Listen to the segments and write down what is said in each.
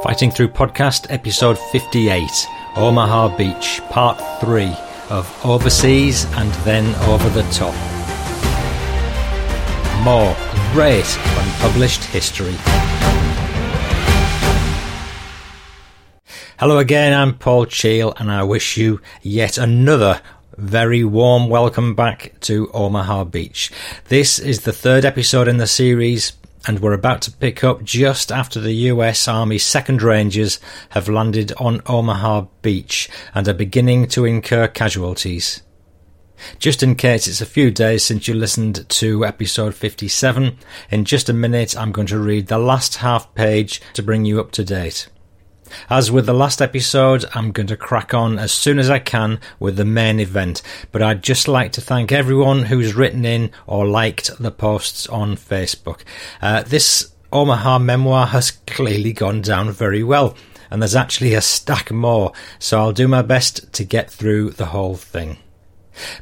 Fighting Through Podcast, episode 58, Omaha Beach, part 3 of Overseas and Then Over the Top. More great unpublished history. Hello again, I'm Paul Cheall, and I wish you yet another very warm welcome back to Omaha Beach. This is the third episode in the series, and we're about to pick up just after the US Army 2nd Rangers have landed on Omaha Beach and are beginning to incur casualties. Just in case it's a few days since you listened to episode 57, in just a minute I'm going to read the last half page to bring you up to date. As with the last episode, I'm going to crack on as soon as I can with the main event, but I'd just like to thank everyone who's written in or liked the posts on Facebook. Uh, this Omaha memoir has clearly gone down very well, and there's actually a stack more, so I'll do my best to get through the whole thing.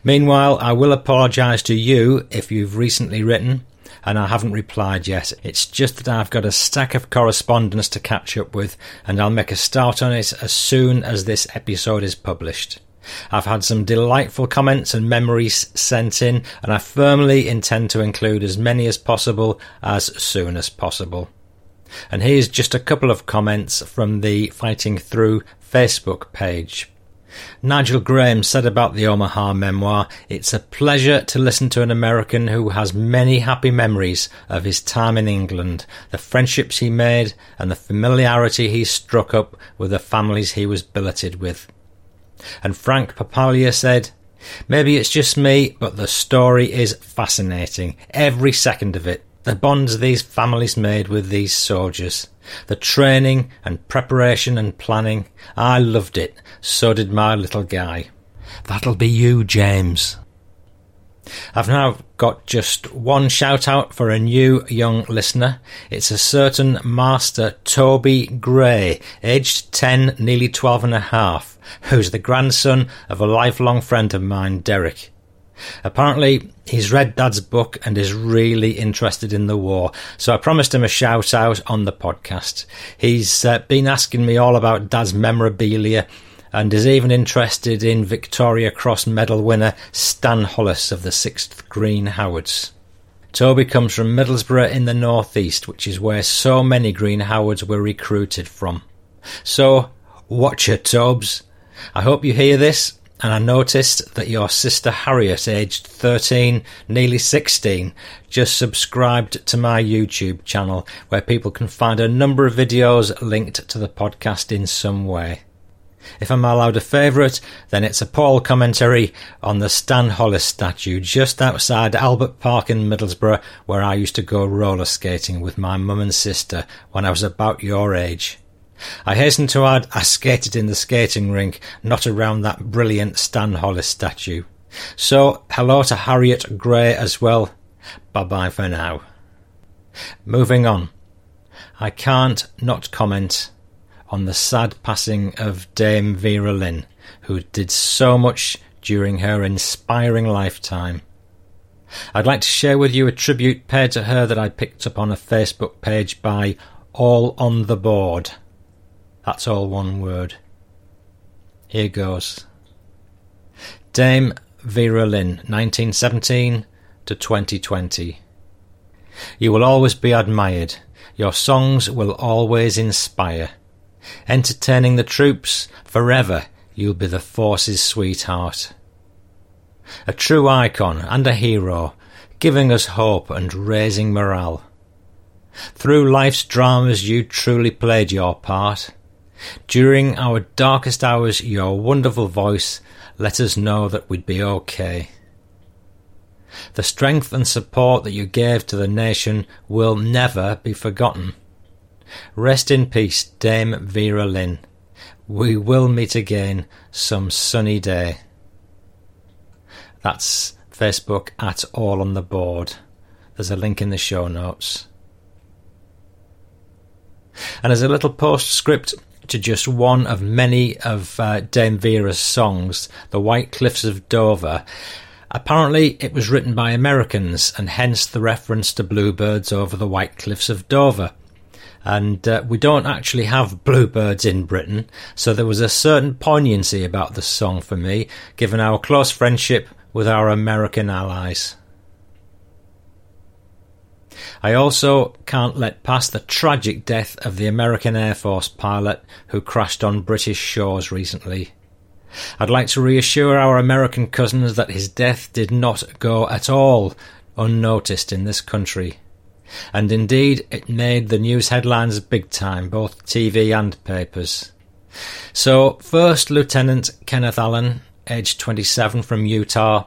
Meanwhile, I will apologise to you if you've recently written and I haven't replied yet. It's just that I've got a stack of correspondence to catch up with, and I'll make a start on it as soon as this episode is published. I've had some delightful comments and memories sent in, and I firmly intend to include as many as possible as soon as possible. And here's just a couple of comments from the Fighting Through Facebook page. Nigel Graham said about the Omaha memoir, It's a pleasure to listen to an American who has many happy memories of his time in England, the friendships he made, and the familiarity he struck up with the families he was billeted with. And Frank Papalia said, Maybe it's just me, but the story is fascinating, every second of it. The bonds these families made with these soldiers. The training and preparation and planning. I loved it. So did my little guy. That'll be you, James. I've now got just one shout out for a new young listener. It's a certain Master Toby Gray, aged 10, nearly 12 and a half, who's the grandson of a lifelong friend of mine, Derek. Apparently, he's read Dad's book and is really interested in the war, so I promised him a shout out on the podcast. He's uh, been asking me all about Dad's memorabilia and is even interested in Victoria Cross medal winner Stan Hollis of the 6th Green Howards. Toby comes from Middlesbrough in the northeast, which is where so many Green Howards were recruited from. So, watch your Tobes. I hope you hear this and I noticed that your sister Harriet, aged 13, nearly 16, just subscribed to my YouTube channel where people can find a number of videos linked to the podcast in some way. If I'm allowed a favourite, then it's a Paul commentary on the Stan Hollis statue just outside Albert Park in Middlesbrough, where I used to go roller skating with my mum and sister when I was about your age. I hasten to add, I skated in the skating rink, not around that brilliant Stan Hollis statue. So, hello to Harriet Gray as well. Bye bye for now. Moving on. I can't not comment on the sad passing of Dame Vera Lynn, who did so much during her inspiring lifetime. I'd like to share with you a tribute paid to her that I picked up on a Facebook page by All on the Board. That's all one word. Here goes. Dame Vera Lynn, 1917 to 2020. You will always be admired. Your songs will always inspire. Entertaining the troops, forever you'll be the force's sweetheart. A true icon and a hero, giving us hope and raising morale. Through life's dramas you truly played your part. During our darkest hours, your wonderful voice let us know that we'd be okay. The strength and support that you gave to the nation will never be forgotten. Rest in peace, Dame Vera Lynn. We will meet again some sunny day. That's Facebook at All on the Board. There's a link in the show notes. And as a little postscript, to just one of many of uh, Dame Vera's songs, The White Cliffs of Dover. Apparently, it was written by Americans, and hence the reference to bluebirds over the White Cliffs of Dover. And uh, we don't actually have bluebirds in Britain, so there was a certain poignancy about the song for me, given our close friendship with our American allies. I also can't let pass the tragic death of the American Air Force pilot who crashed on British shores recently. I'd like to reassure our American cousins that his death did not go at all unnoticed in this country. And indeed, it made the news headlines big time, both TV and papers. So, First Lieutenant Kenneth Allen, aged 27 from Utah,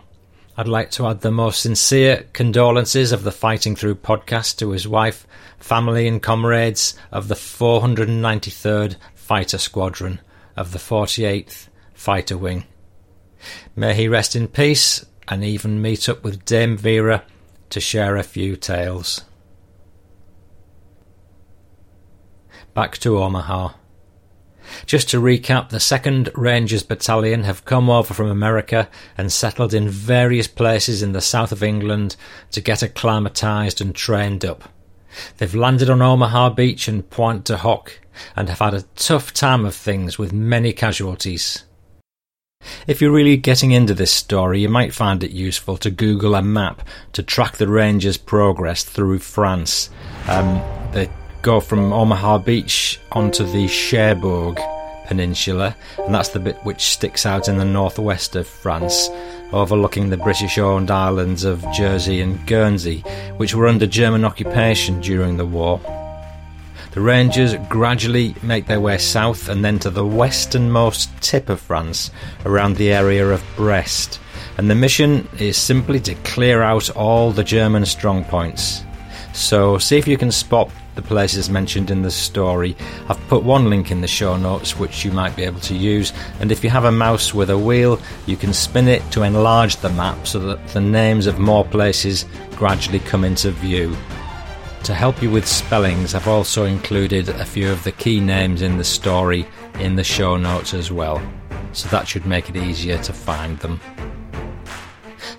I'd like to add the most sincere condolences of the Fighting Through podcast to his wife, family, and comrades of the 493rd Fighter Squadron of the 48th Fighter Wing. May he rest in peace and even meet up with Dame Vera to share a few tales. Back to Omaha. Just to recap, the 2nd Rangers Battalion have come over from America and settled in various places in the south of England to get acclimatised and trained up. They've landed on Omaha Beach and Pointe du Hoc and have had a tough time of things with many casualties. If you're really getting into this story, you might find it useful to Google a map to track the Rangers' progress through France. Um, go from Omaha Beach onto the Cherbourg Peninsula, and that's the bit which sticks out in the northwest of France, overlooking the British owned islands of Jersey and Guernsey, which were under German occupation during the war. The Rangers gradually make their way south and then to the westernmost tip of France, around the area of Brest. And the mission is simply to clear out all the German strong points. So see if you can spot the places mentioned in the story. I've put one link in the show notes which you might be able to use, and if you have a mouse with a wheel, you can spin it to enlarge the map so that the names of more places gradually come into view. To help you with spellings, I've also included a few of the key names in the story in the show notes as well, so that should make it easier to find them.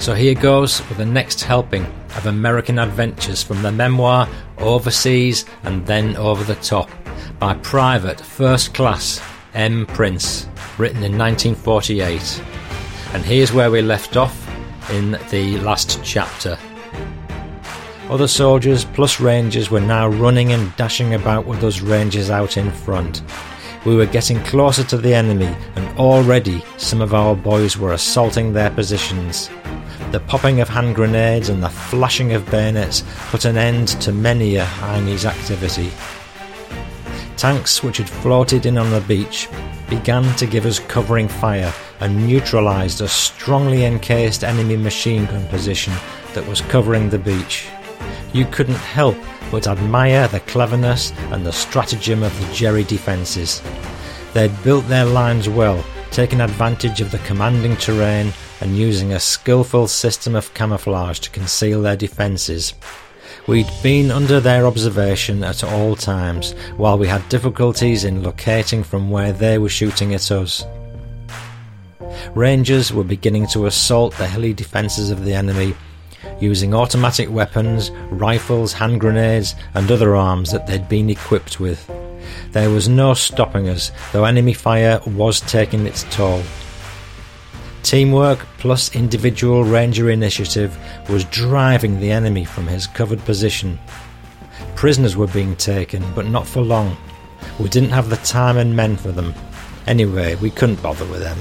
So here goes with the next helping of American adventures from the memoir Overseas and Then Over the Top by Private First Class M. Prince, written in 1948. And here's where we left off in the last chapter. Other soldiers plus rangers were now running and dashing about with those rangers out in front. We were getting closer to the enemy, and already some of our boys were assaulting their positions. The popping of hand grenades and the flashing of bayonets put an end to many a Chinese activity. Tanks which had floated in on the beach began to give us covering fire and neutralised a strongly encased enemy machine gun position that was covering the beach you couldn't help but admire the cleverness and the stratagem of the Jerry defences. They'd built their lines well, taking advantage of the commanding terrain and using a skillful system of camouflage to conceal their defences. We'd been under their observation at all times, while we had difficulties in locating from where they were shooting at us. Rangers were beginning to assault the hilly defences of the enemy using automatic weapons, rifles, hand grenades, and other arms that they'd been equipped with. There was no stopping us, though enemy fire was taking its toll. Teamwork plus individual ranger initiative was driving the enemy from his covered position. Prisoners were being taken, but not for long. We didn't have the time and men for them. Anyway, we couldn't bother with them.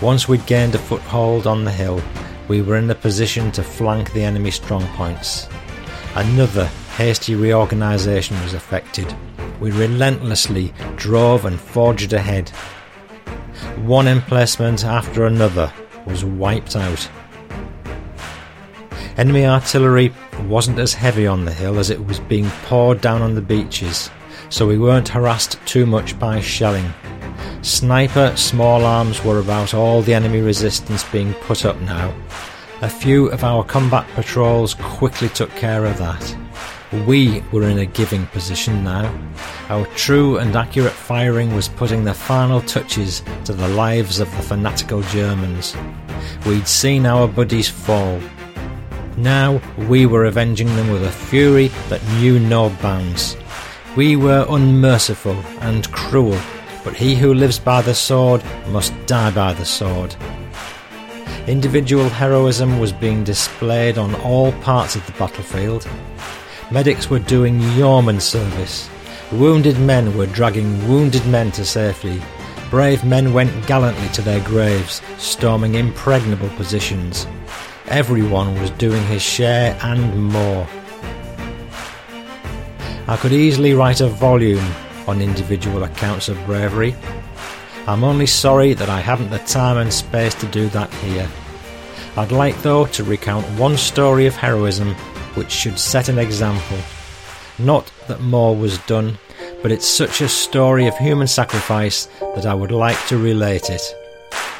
Once we'd gained a foothold on the hill, we were in a position to flank the enemy strong points. Another hasty reorganisation was effected. We relentlessly drove and forged ahead. One emplacement after another was wiped out. Enemy artillery wasn't as heavy on the hill as it was being poured down on the beaches, so we weren't harassed too much by shelling. Sniper small arms were about all the enemy resistance being put up now. A few of our combat patrols quickly took care of that. We were in a giving position now. Our true and accurate firing was putting the final touches to the lives of the fanatical Germans. We'd seen our buddies fall. Now we were avenging them with a fury that knew no bounds. We were unmerciful and cruel, but he who lives by the sword must die by the sword. Individual heroism was being displayed on all parts of the battlefield. Medics were doing yeoman service. Wounded men were dragging wounded men to safety. Brave men went gallantly to their graves, storming impregnable positions. Everyone was doing his share and more. I could easily write a volume on individual accounts of bravery. I'm only sorry that I haven't the time and space to do that here. I'd like, though, to recount one story of heroism which should set an example. Not that more was done, but it's such a story of human sacrifice that I would like to relate it.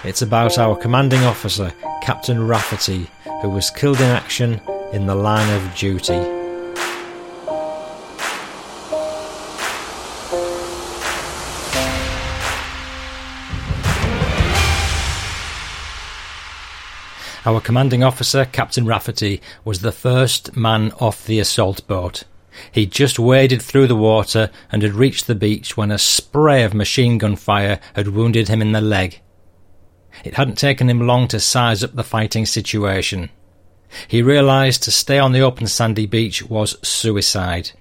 It's about our commanding officer, Captain Rafferty, who was killed in action in the line of duty. Our commanding officer, Captain Rafferty, was the first man off the assault boat. He'd just waded through the water and had reached the beach when a spray of machine gun fire had wounded him in the leg. It hadn't taken him long to size up the fighting situation. He realised to stay on the open sandy beach was suicide.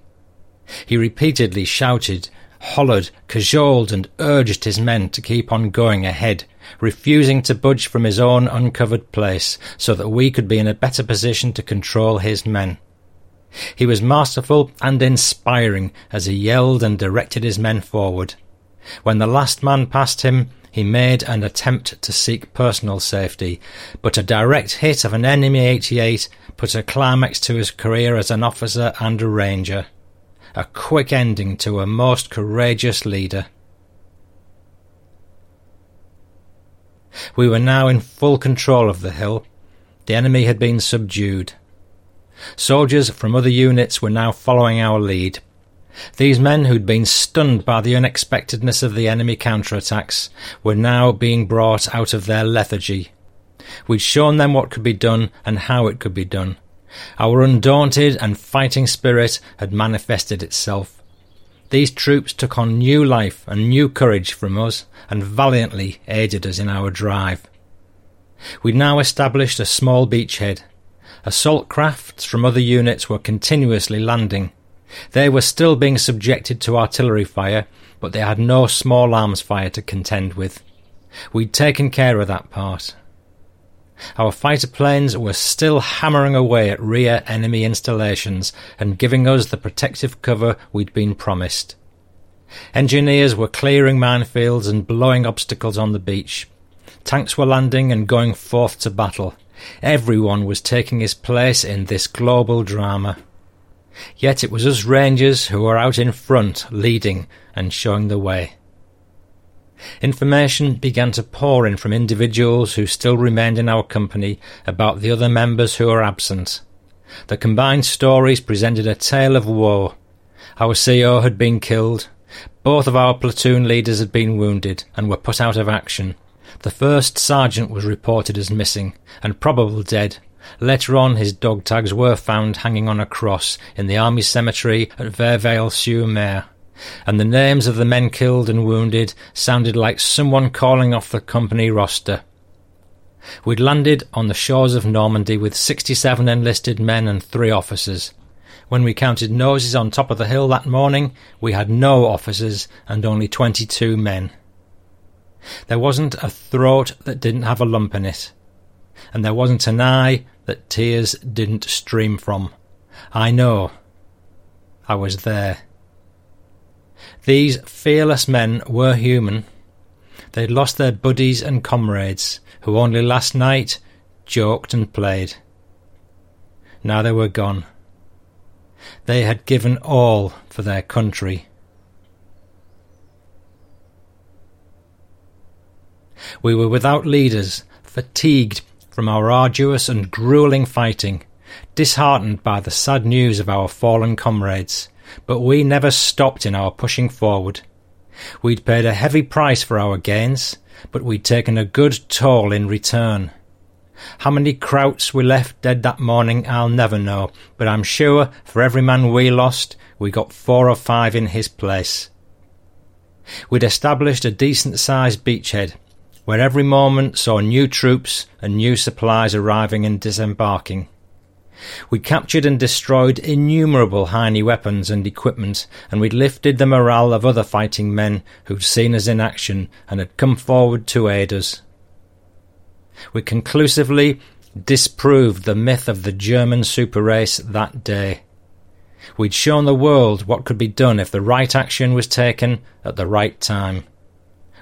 He repeatedly shouted, hollered, cajoled, and urged his men to keep on going ahead refusing to budge from his own uncovered place so that we could be in a better position to control his men. He was masterful and inspiring as he yelled and directed his men forward. When the last man passed him, he made an attempt to seek personal safety, but a direct hit of an enemy 88 put a climax to his career as an officer and a ranger. A quick ending to a most courageous leader. We were now in full control of the hill. The enemy had been subdued. Soldiers from other units were now following our lead. These men who'd been stunned by the unexpectedness of the enemy counterattacks were now being brought out of their lethargy. We'd shown them what could be done and how it could be done. Our undaunted and fighting spirit had manifested itself. These troops took on new life and new courage from us and valiantly aided us in our drive. We'd now established a small beachhead. Assault crafts from other units were continuously landing. They were still being subjected to artillery fire, but they had no small arms fire to contend with. We'd taken care of that part. Our fighter planes were still hammering away at rear enemy installations and giving us the protective cover we'd been promised. Engineers were clearing minefields and blowing obstacles on the beach. Tanks were landing and going forth to battle. Everyone was taking his place in this global drama. Yet it was us Rangers who were out in front, leading and showing the way. Information began to pour in from individuals who still remained in our company about the other members who were absent. The combined stories presented a tale of woe. Our CO had been killed. Both of our platoon leaders had been wounded and were put out of action. The first sergeant was reported as missing and probably dead. Later on, his dog tags were found hanging on a cross in the army cemetery at Vierville-sur-Mer and the names of the men killed and wounded sounded like someone calling off the company roster. We'd landed on the shores of Normandy with 67 enlisted men and three officers. When we counted noses on top of the hill that morning, we had no officers and only 22 men. There wasn't a throat that didn't have a lump in it, and there wasn't an eye that tears didn't stream from. I know. I was there. These fearless men were human. They'd lost their buddies and comrades, who only last night joked and played. Now they were gone. They had given all for their country. We were without leaders, fatigued from our arduous and grueling fighting, disheartened by the sad news of our fallen comrades. But we never stopped in our pushing forward. We'd paid a heavy price for our gains, but we'd taken a good toll in return. How many Krauts we left dead that morning I'll never know, but I'm sure for every man we lost, we got four or five in his place. We'd established a decent sized beachhead, where every moment saw new troops and new supplies arriving and disembarking. We captured and destroyed innumerable Heine weapons and equipment, and we'd lifted the morale of other fighting men who'd seen us in action and had come forward to aid us. We conclusively disproved the myth of the German super race that day. We'd shown the world what could be done if the right action was taken at the right time.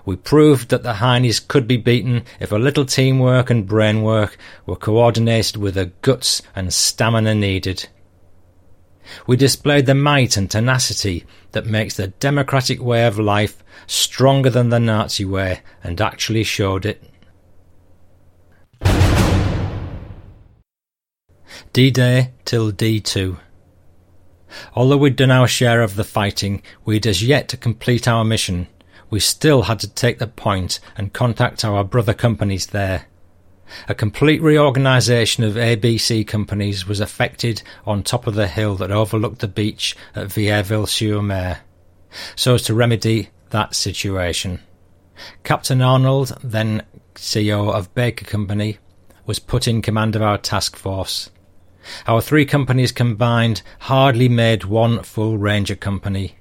We proved that the Heinies could be beaten if a little teamwork and brainwork were coordinated with the guts and stamina needed. We displayed the might and tenacity that makes the democratic way of life stronger than the Nazi way and actually showed it. D-Day till D2 Although we'd done our share of the fighting, we'd as yet to complete our mission – we still had to take the point and contact our brother companies there. A complete reorganisation of ABC companies was effected on top of the hill that overlooked the beach at Vierville-sur-Mer, so as to remedy that situation. Captain Arnold, then CEO of Baker Company, was put in command of our task force. Our three companies combined hardly made one full Ranger company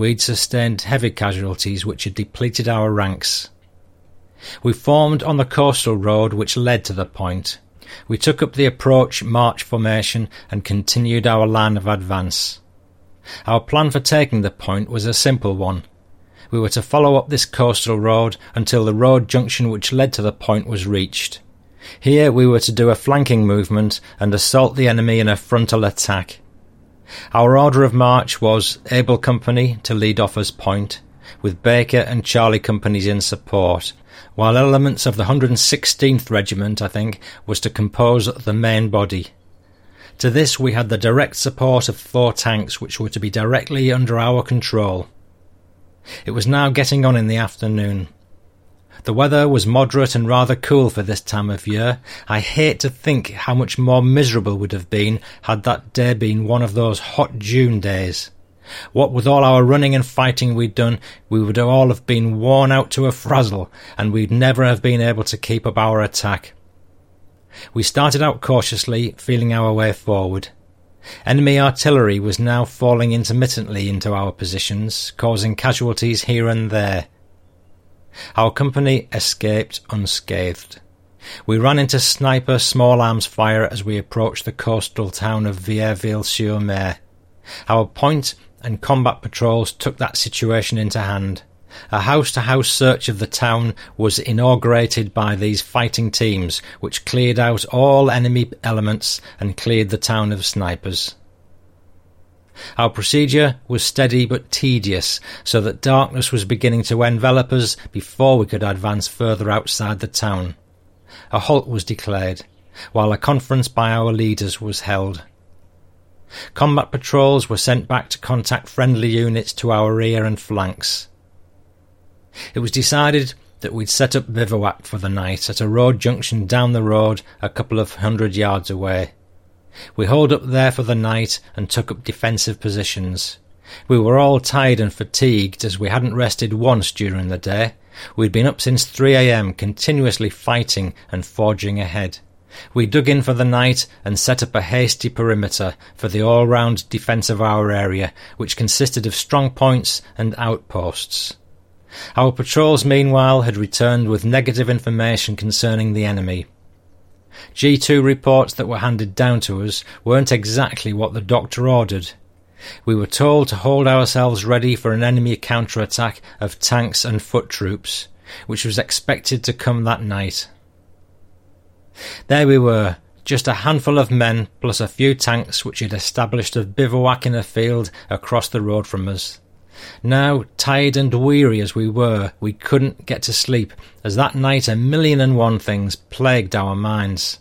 we'd sustained heavy casualties which had depleted our ranks. We formed on the coastal road which led to the point. We took up the approach march formation and continued our line of advance. Our plan for taking the point was a simple one. We were to follow up this coastal road until the road junction which led to the point was reached. Here we were to do a flanking movement and assault the enemy in a frontal attack. Our order of march was Able Company to lead off as Point, with Baker and Charlie companies in support, while elements of the 116th Regiment, I think, was to compose the main body. To this we had the direct support of four tanks which were to be directly under our control. It was now getting on in the afternoon. The weather was moderate and rather cool for this time of year. I hate to think how much more miserable would have been had that day been one of those hot June days. What with all our running and fighting we'd done, we would all have been worn out to a frazzle, and we'd never have been able to keep up our attack. We started out cautiously, feeling our way forward. Enemy artillery was now falling intermittently into our positions, causing casualties here and there. Our company escaped unscathed. We ran into sniper small arms fire as we approached the coastal town of Vierville-sur-Mer. Our point and combat patrols took that situation into hand. A house-to-house search of the town was inaugurated by these fighting teams, which cleared out all enemy elements and cleared the town of snipers. Our procedure was steady but tedious, so that darkness was beginning to envelop us before we could advance further outside the town. A halt was declared, while a conference by our leaders was held. Combat patrols were sent back to contact friendly units to our rear and flanks. It was decided that we'd set up bivouac for the night at a road junction down the road a couple of hundred yards away. We holed up there for the night and took up defensive positions. We were all tired and fatigued as we hadn't rested once during the day. We'd been up since 3 a.m., continuously fighting and forging ahead. We dug in for the night and set up a hasty perimeter for the all round defence of our area, which consisted of strong points and outposts. Our patrols, meanwhile, had returned with negative information concerning the enemy. G2 reports that were handed down to us weren't exactly what the doctor ordered. We were told to hold ourselves ready for an enemy counterattack of tanks and foot troops, which was expected to come that night. There we were, just a handful of men plus a few tanks which had established a bivouac in a field across the road from us. Now, tired and weary as we were, we couldn't get to sleep, as that night a million and one things plagued our minds.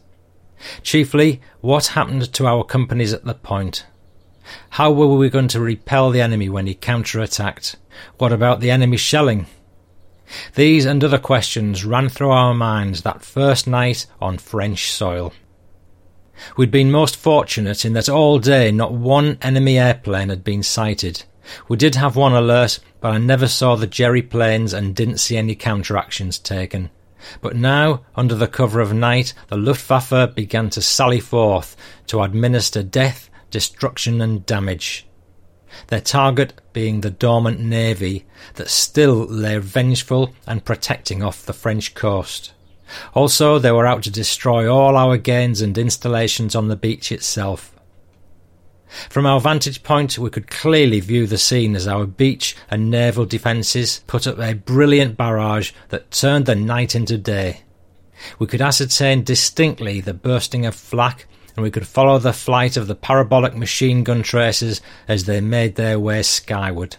Chiefly, what happened to our companies at the point? How were we going to repel the enemy when he counter-attacked? What about the enemy shelling? These and other questions ran through our minds that first night on French soil. We'd been most fortunate in that all day not one enemy airplane had been sighted. We did have one alert, but I never saw the Jerry planes and didn't see any counteractions taken. But now, under the cover of night, the Luftwaffe began to sally forth to administer death, destruction, and damage. Their target being the dormant navy that still lay vengeful and protecting off the French coast. Also, they were out to destroy all our gains and installations on the beach itself. From our vantage point, we could clearly view the scene as our beach and naval defences put up a brilliant barrage that turned the night into day. We could ascertain distinctly the bursting of flak, and we could follow the flight of the parabolic machine gun tracers as they made their way skyward.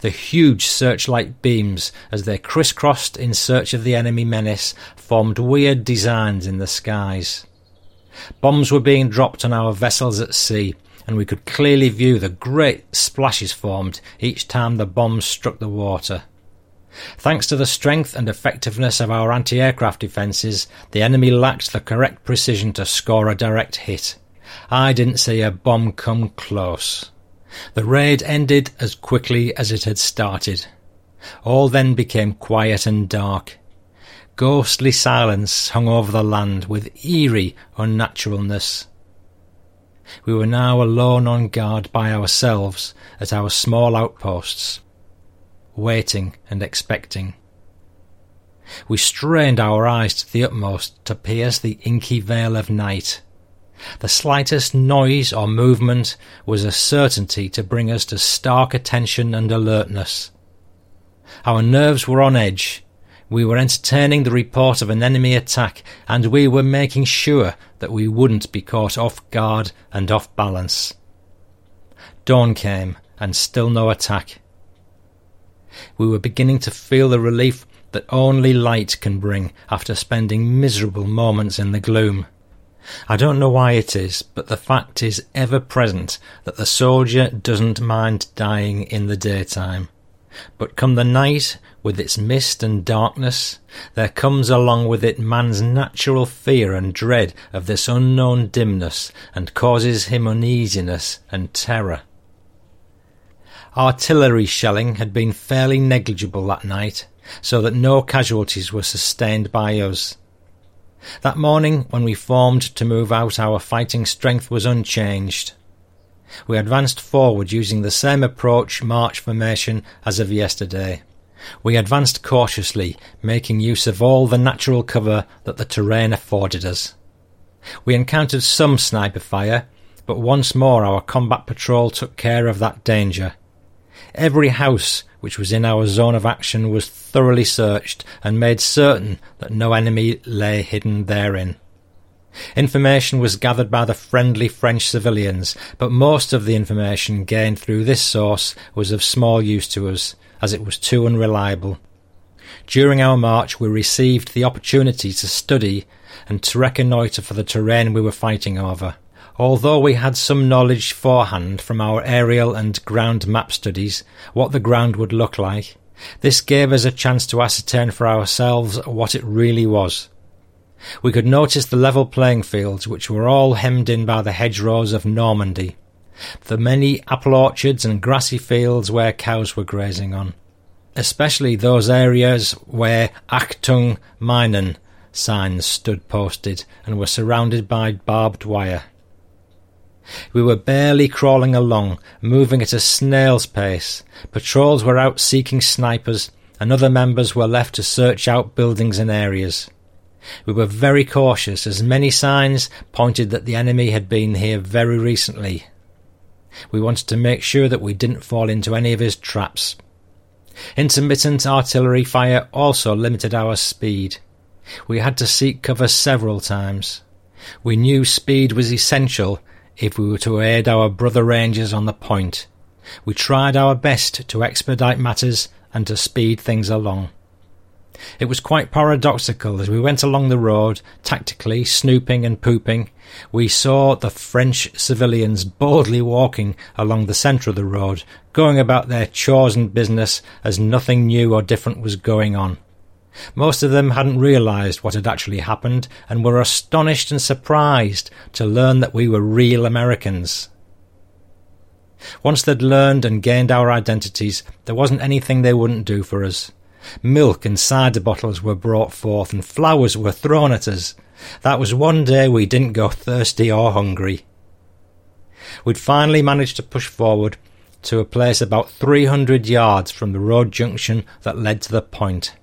The huge searchlight beams, as they crisscrossed in search of the enemy menace, formed weird designs in the skies. Bombs were being dropped on our vessels at sea, and we could clearly view the great splashes formed each time the bombs struck the water. Thanks to the strength and effectiveness of our anti aircraft defences, the enemy lacked the correct precision to score a direct hit. I didn't see a bomb come close. The raid ended as quickly as it had started. All then became quiet and dark. Ghostly silence hung over the land with eerie unnaturalness. We were now alone on guard by ourselves at our small outposts, waiting and expecting. We strained our eyes to the utmost to pierce the inky veil of night. The slightest noise or movement was a certainty to bring us to stark attention and alertness. Our nerves were on edge we were entertaining the report of an enemy attack, and we were making sure that we wouldn't be caught off guard and off balance. Dawn came, and still no attack. We were beginning to feel the relief that only light can bring after spending miserable moments in the gloom. I don't know why it is, but the fact is ever present that the soldier doesn't mind dying in the daytime. But come the night, with its mist and darkness, there comes along with it man's natural fear and dread of this unknown dimness, and causes him uneasiness and terror. Artillery shelling had been fairly negligible that night, so that no casualties were sustained by us. That morning, when we formed to move out, our fighting strength was unchanged. We advanced forward using the same approach march formation as of yesterday. We advanced cautiously, making use of all the natural cover that the terrain afforded us. We encountered some sniper fire, but once more our combat patrol took care of that danger. Every house which was in our zone of action was thoroughly searched and made certain that no enemy lay hidden therein. Information was gathered by the friendly French civilians, but most of the information gained through this source was of small use to us, as it was too unreliable. During our march, we received the opportunity to study and to reconnoitre for the terrain we were fighting over. Although we had some knowledge forehand from our aerial and ground map studies what the ground would look like, this gave us a chance to ascertain for ourselves what it really was. We could notice the level playing fields, which were all hemmed in by the hedgerows of Normandy, the many apple orchards and grassy fields where cows were grazing on, especially those areas where Achtung Minen signs stood posted and were surrounded by barbed wire. We were barely crawling along, moving at a snail's pace. Patrols were out seeking snipers, and other members were left to search out buildings and areas. We were very cautious, as many signs pointed that the enemy had been here very recently. We wanted to make sure that we didn't fall into any of his traps. Intermittent artillery fire also limited our speed. We had to seek cover several times. We knew speed was essential if we were to aid our brother rangers on the point. We tried our best to expedite matters and to speed things along. It was quite paradoxical as we went along the road, tactically snooping and pooping. We saw the French civilians boldly walking along the centre of the road, going about their chores and business as nothing new or different was going on. Most of them hadn't realised what had actually happened and were astonished and surprised to learn that we were real Americans. Once they'd learned and gained our identities, there wasn't anything they wouldn't do for us. Milk and cider bottles were brought forth and flowers were thrown at us. That was one day we didn't go thirsty or hungry. We'd finally managed to push forward to a place about 300 yards from the road junction that led to the point,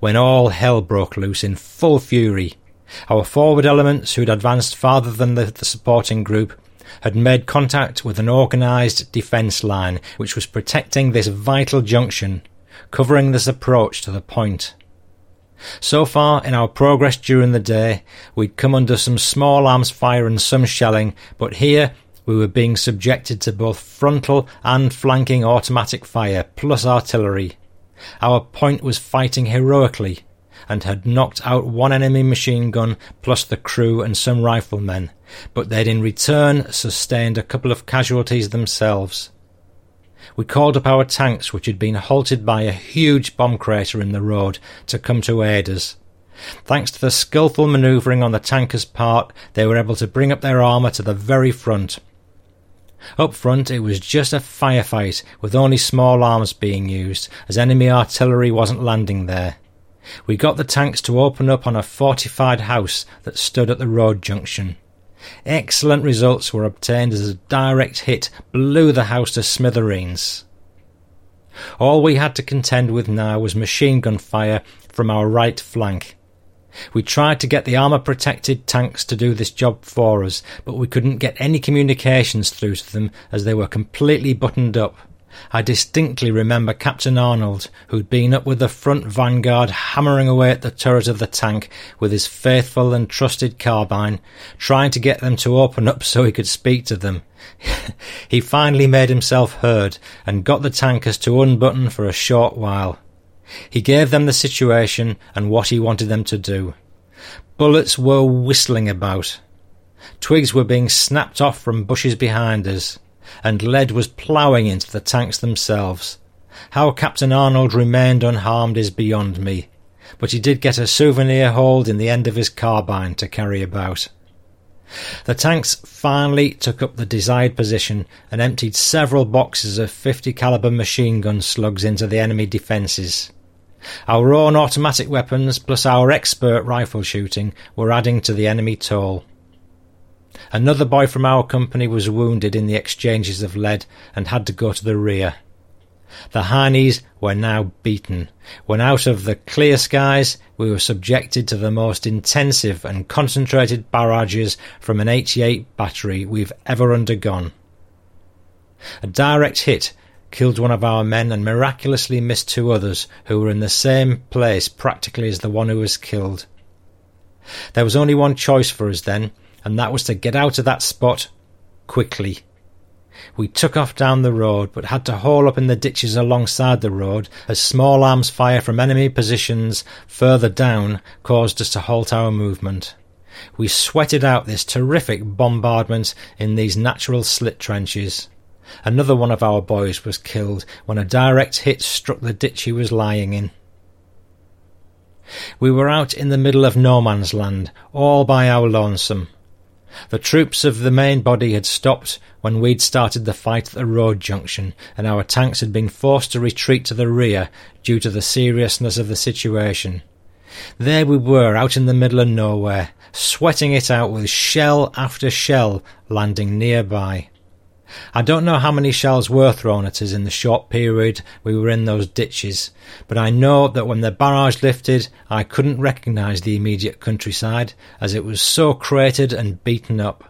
when all hell broke loose in full fury. Our forward elements, who'd advanced farther than the, the supporting group, had made contact with an organised defence line which was protecting this vital junction covering this approach to the point. So far in our progress during the day, we'd come under some small arms fire and some shelling, but here we were being subjected to both frontal and flanking automatic fire, plus artillery. Our point was fighting heroically, and had knocked out one enemy machine gun plus the crew and some riflemen, but they'd in return sustained a couple of casualties themselves we called up our tanks, which had been halted by a huge bomb crater in the road, to come to aid us. Thanks to the skilful manoeuvring on the tankers' part, they were able to bring up their armour to the very front. Up front, it was just a firefight, with only small arms being used, as enemy artillery wasn't landing there. We got the tanks to open up on a fortified house that stood at the road junction. Excellent results were obtained as a direct hit blew the house to smithereens. All we had to contend with now was machine gun fire from our right flank. We tried to get the armour protected tanks to do this job for us, but we couldn't get any communications through to them as they were completely buttoned up. I distinctly remember Captain Arnold, who'd been up with the front vanguard hammering away at the turret of the tank with his faithful and trusted carbine, trying to get them to open up so he could speak to them. he finally made himself heard and got the tankers to unbutton for a short while. He gave them the situation and what he wanted them to do. Bullets were whistling about. Twigs were being snapped off from bushes behind us and lead was ploughing into the tanks themselves. How Captain Arnold remained unharmed is beyond me, but he did get a souvenir hold in the end of his carbine to carry about. The tanks finally took up the desired position and emptied several boxes of 50 caliber machine gun slugs into the enemy defences. Our own automatic weapons plus our expert rifle shooting were adding to the enemy toll. Another boy from our company was wounded in the exchanges of lead and had to go to the rear. The Heinies were now beaten. When out of the clear skies, we were subjected to the most intensive and concentrated barrages from an 88 battery we've ever undergone. A direct hit killed one of our men and miraculously missed two others who were in the same place practically as the one who was killed. There was only one choice for us then, and that was to get out of that spot quickly. We took off down the road, but had to haul up in the ditches alongside the road as small arms fire from enemy positions further down caused us to halt our movement. We sweated out this terrific bombardment in these natural slit trenches. Another one of our boys was killed when a direct hit struck the ditch he was lying in. We were out in the middle of no man's land, all by our lonesome. The troops of the main body had stopped when we'd started the fight at the road junction, and our tanks had been forced to retreat to the rear due to the seriousness of the situation. There we were out in the middle of nowhere, sweating it out with shell after shell landing nearby. I don't know how many shells were thrown at us in the short period we were in those ditches, but I know that when the barrage lifted, I couldn't recognise the immediate countryside, as it was so cratered and beaten up.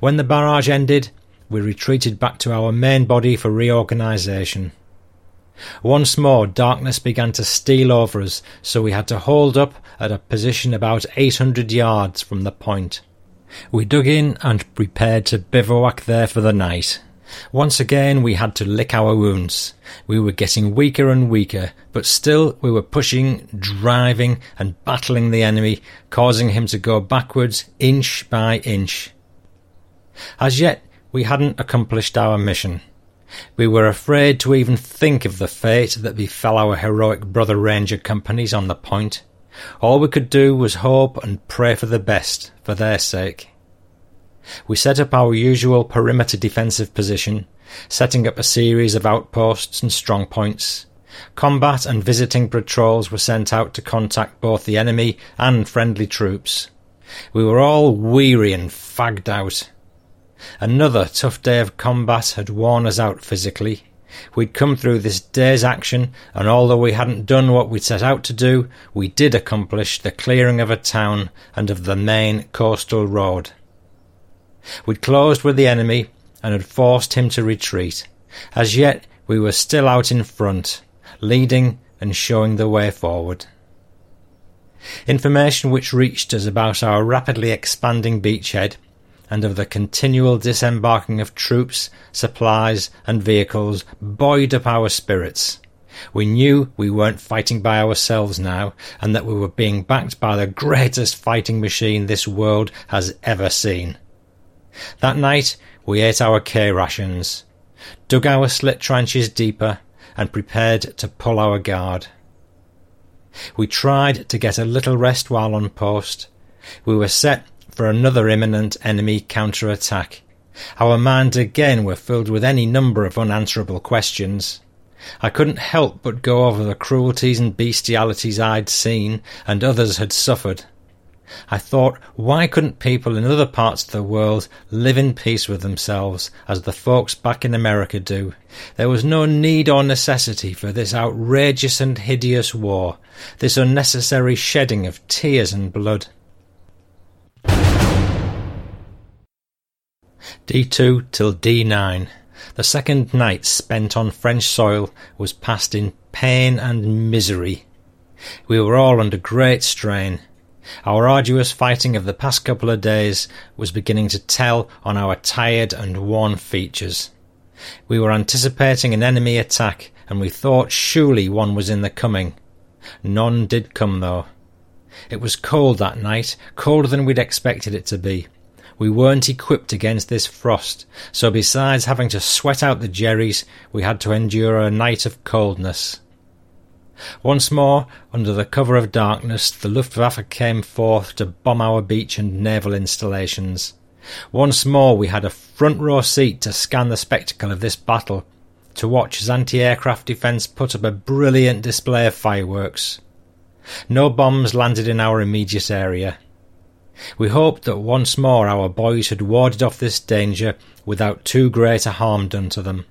When the barrage ended, we retreated back to our main body for reorganisation. Once more, darkness began to steal over us, so we had to hold up at a position about 800 yards from the point. We dug in and prepared to bivouac there for the night. Once again, we had to lick our wounds. We were getting weaker and weaker, but still we were pushing, driving, and battling the enemy, causing him to go backwards inch by inch. As yet, we hadn't accomplished our mission. We were afraid to even think of the fate that befell our heroic brother ranger companies on the point. All we could do was hope and pray for the best, for their sake. We set up our usual perimeter defensive position, setting up a series of outposts and strong points. Combat and visiting patrols were sent out to contact both the enemy and friendly troops. We were all weary and fagged out. Another tough day of combat had worn us out physically. We'd come through this day's action, and although we hadn't done what we'd set out to do, we did accomplish the clearing of a town and of the main coastal road. We'd closed with the enemy and had forced him to retreat. As yet, we were still out in front, leading and showing the way forward. Information which reached us about our rapidly expanding beachhead and of the continual disembarking of troops, supplies, and vehicles buoyed up our spirits. We knew we weren't fighting by ourselves now, and that we were being backed by the greatest fighting machine this world has ever seen. That night we ate our K rations, dug our slit trenches deeper, and prepared to pull our guard. We tried to get a little rest while on post. We were set for another imminent enemy counter-attack. Our minds again were filled with any number of unanswerable questions. I couldn't help but go over the cruelties and bestialities I'd seen and others had suffered. I thought, why couldn't people in other parts of the world live in peace with themselves, as the folks back in America do? There was no need or necessity for this outrageous and hideous war, this unnecessary shedding of tears and blood. D2 till D9. The second night spent on French soil was passed in pain and misery. We were all under great strain. Our arduous fighting of the past couple of days was beginning to tell on our tired and worn features. We were anticipating an enemy attack, and we thought surely one was in the coming. None did come, though. It was cold that night, colder than we'd expected it to be. We weren't equipped against this frost, so besides having to sweat out the jerrys, we had to endure a night of coldness. Once more, under the cover of darkness, the Luftwaffe came forth to bomb our beach and naval installations. Once more we had a front row seat to scan the spectacle of this battle, to watch as anti-aircraft defence put up a brilliant display of fireworks. No bombs landed in our immediate area. We hoped that once more our boys had warded off this danger without too great a harm done to them.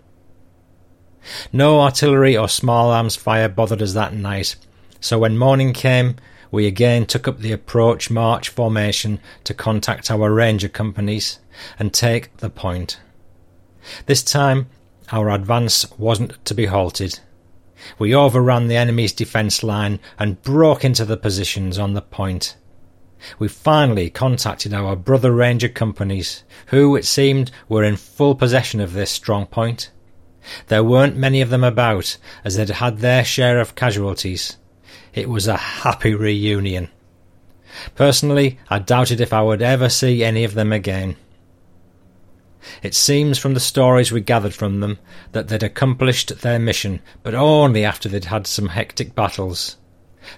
No artillery or small arms fire bothered us that night, so when morning came, we again took up the approach march formation to contact our ranger companies and take the point. This time, our advance wasn't to be halted. We overran the enemy's defence line and broke into the positions on the point. We finally contacted our brother ranger companies, who, it seemed, were in full possession of this strong point. There weren't many of them about, as they'd had their share of casualties. It was a happy reunion. Personally, I doubted if I would ever see any of them again. It seems from the stories we gathered from them that they'd accomplished their mission, but only after they'd had some hectic battles.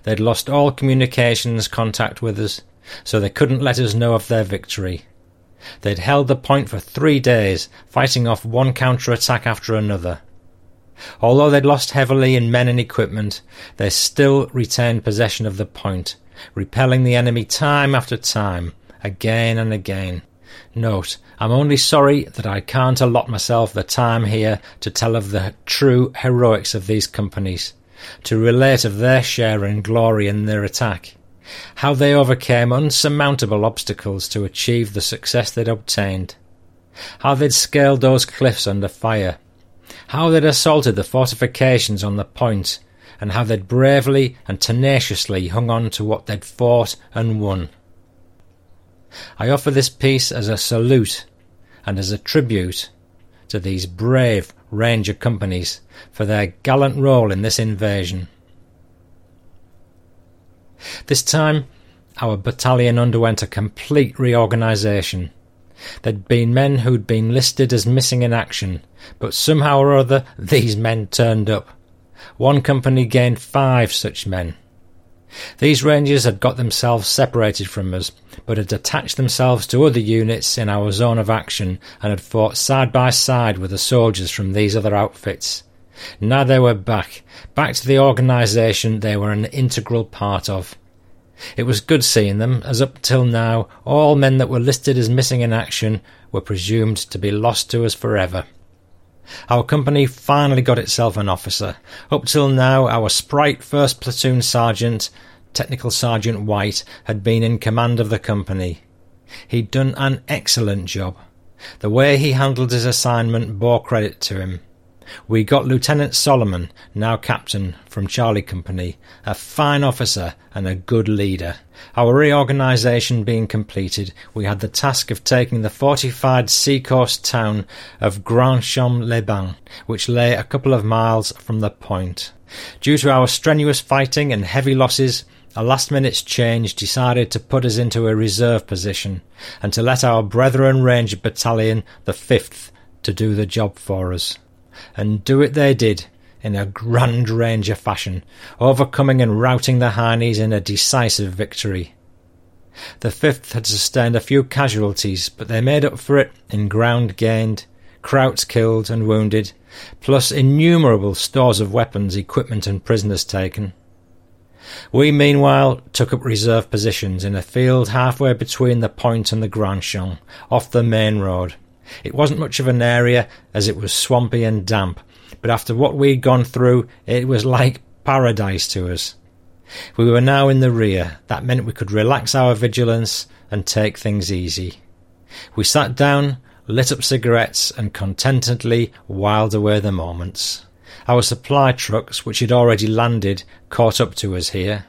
They'd lost all communications contact with us, so they couldn't let us know of their victory. They'd held the point for three days, fighting off one counter-attack after another. Although they'd lost heavily in men and equipment, they still retained possession of the point, repelling the enemy time after time, again and again. Note, I'm only sorry that I can't allot myself the time here to tell of the true heroics of these companies, to relate of their share and glory in their attack how they overcame unsurmountable obstacles to achieve the success they'd obtained, how they'd scaled those cliffs under fire, how they'd assaulted the fortifications on the point, and how they'd bravely and tenaciously hung on to what they'd fought and won. I offer this piece as a salute and as a tribute to these brave Ranger companies for their gallant role in this invasion. This time, our battalion underwent a complete reorganisation. There'd been men who'd been listed as missing in action, but somehow or other these men turned up. One company gained five such men. These Rangers had got themselves separated from us, but had attached themselves to other units in our zone of action and had fought side by side with the soldiers from these other outfits. Now they were back, back to the organisation they were an integral part of. It was good seeing them, as up till now all men that were listed as missing in action were presumed to be lost to us forever. Our company finally got itself an officer. Up till now, our sprite first platoon sergeant, Technical Sergeant White, had been in command of the company. He'd done an excellent job. The way he handled his assignment bore credit to him. We got Lieutenant Solomon, now captain, from Charlie Company, a fine officer and a good leader. Our reorganisation being completed, we had the task of taking the fortified seacoast town of Grand les bains which lay a couple of miles from the point. Due to our strenuous fighting and heavy losses, a last minute change decided to put us into a reserve position and to let our Brethren Ranger Battalion, the 5th, to do the job for us and do it they did in a grand ranger fashion, overcoming and routing the Heinies in a decisive victory. The fifth had sustained a few casualties, but they made up for it in ground gained, Krauts killed and wounded, plus innumerable stores of weapons, equipment, and prisoners taken. We, meanwhile, took up reserve positions in a field halfway between the point and the Grandcamp, off the main road. It wasn't much of an area as it was swampy and damp, but after what we'd gone through, it was like paradise to us. We were now in the rear. That meant we could relax our vigilance and take things easy. We sat down, lit up cigarettes, and contentedly whiled away the moments. Our supply trucks, which had already landed, caught up to us here.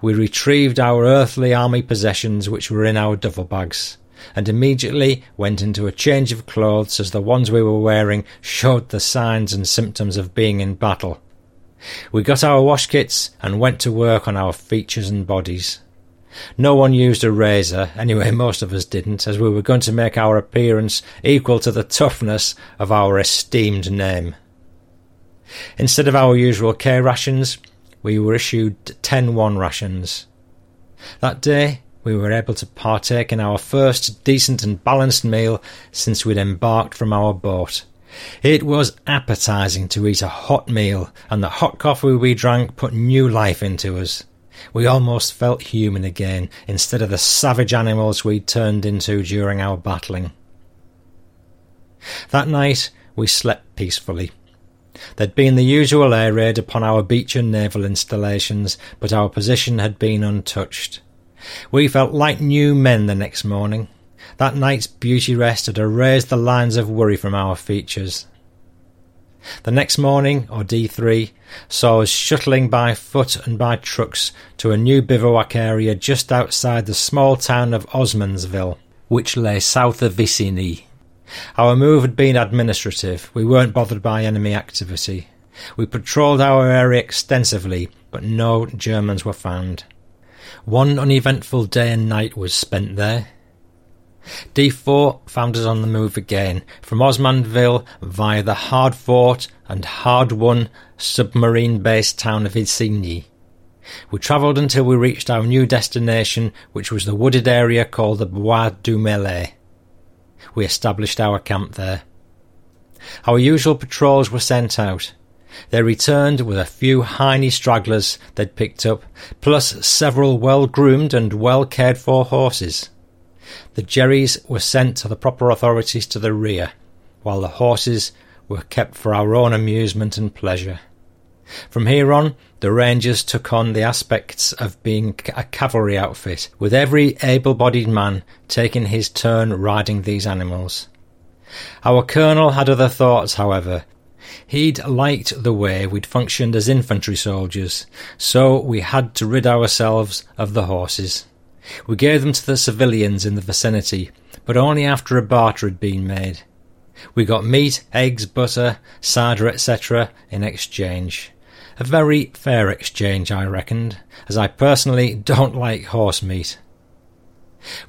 We retrieved our earthly army possessions, which were in our duffel bags and immediately went into a change of clothes as the ones we were wearing showed the signs and symptoms of being in battle. We got our wash kits and went to work on our features and bodies. No one used a razor, anyway, most of us didn't, as we were going to make our appearance equal to the toughness of our esteemed name. Instead of our usual K rations, we were issued 10 1 rations. That day, we were able to partake in our first decent and balanced meal since we'd embarked from our boat. It was appetizing to eat a hot meal, and the hot coffee we drank put new life into us. We almost felt human again, instead of the savage animals we'd turned into during our battling. That night we slept peacefully. There'd been the usual air raid upon our beach and naval installations, but our position had been untouched. We felt like new men the next morning. That night's beauty rest had erased the lines of worry from our features. The next morning, or D3, saw us shuttling by foot and by trucks to a new bivouac area just outside the small town of Osmanville, which lay south of Isigny. Our move had been administrative. We weren't bothered by enemy activity. We patrolled our area extensively, but no Germans were found. One uneventful day and night was spent there. D4 found us on the move again, from Osmanville via the hard fought and hard won submarine based town of Isigny. We travelled until we reached our new destination, which was the wooded area called the Bois du Melet. We established our camp there. Our usual patrols were sent out. They returned with a few Heine stragglers they'd picked up, plus several well groomed and well cared for horses. The Jerrys were sent to the proper authorities to the rear, while the horses were kept for our own amusement and pleasure. From here on, the Rangers took on the aspects of being a cavalry outfit, with every able bodied man taking his turn riding these animals. Our colonel had other thoughts, however, He'd liked the way we'd functioned as infantry soldiers, so we had to rid ourselves of the horses. We gave them to the civilians in the vicinity, but only after a barter had been made. We got meat, eggs, butter, cider, etc. in exchange. A very fair exchange, I reckoned, as I personally don't like horse meat.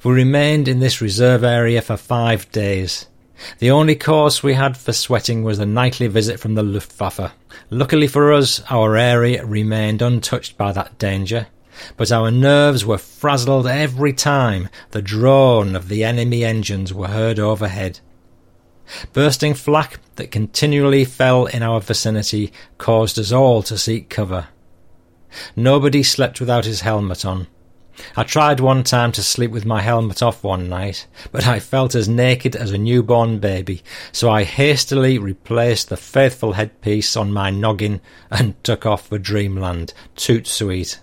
We remained in this reserve area for five days. The only cause we had for sweating was a nightly visit from the Luftwaffe. Luckily for us, our area remained untouched by that danger, but our nerves were frazzled every time the drone of the enemy engines were heard overhead. Bursting flak that continually fell in our vicinity caused us all to seek cover. Nobody slept without his helmet on. I tried one time to sleep with my helmet off one night, but I felt as naked as a newborn baby, so I hastily replaced the faithful headpiece on my noggin and took off for dreamland, toot sweet.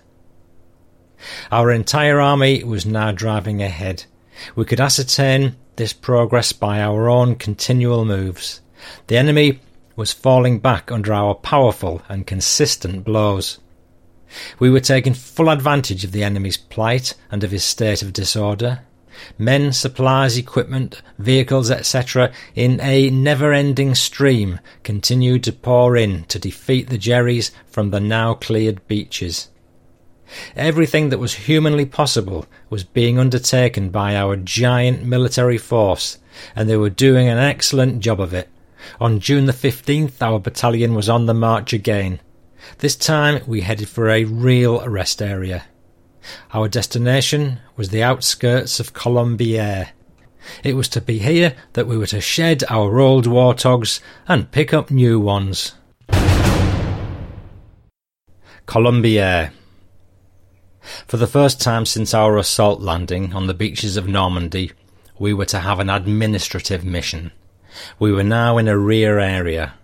Our entire army was now driving ahead. We could ascertain this progress by our own continual moves. The enemy was falling back under our powerful and consistent blows. We were taking full advantage of the enemy's plight and of his state of disorder. Men, supplies, equipment, vehicles, etc., in a never ending stream, continued to pour in to defeat the Jerrys from the now cleared beaches. Everything that was humanly possible was being undertaken by our giant military force, and they were doing an excellent job of it. On June the 15th, our battalion was on the march again. This time we headed for a real rest area. Our destination was the outskirts of Colombières. It was to be here that we were to shed our old warthogs and pick up new ones. Colombières. For the first time since our assault landing on the beaches of Normandy, we were to have an administrative mission. We were now in a rear area.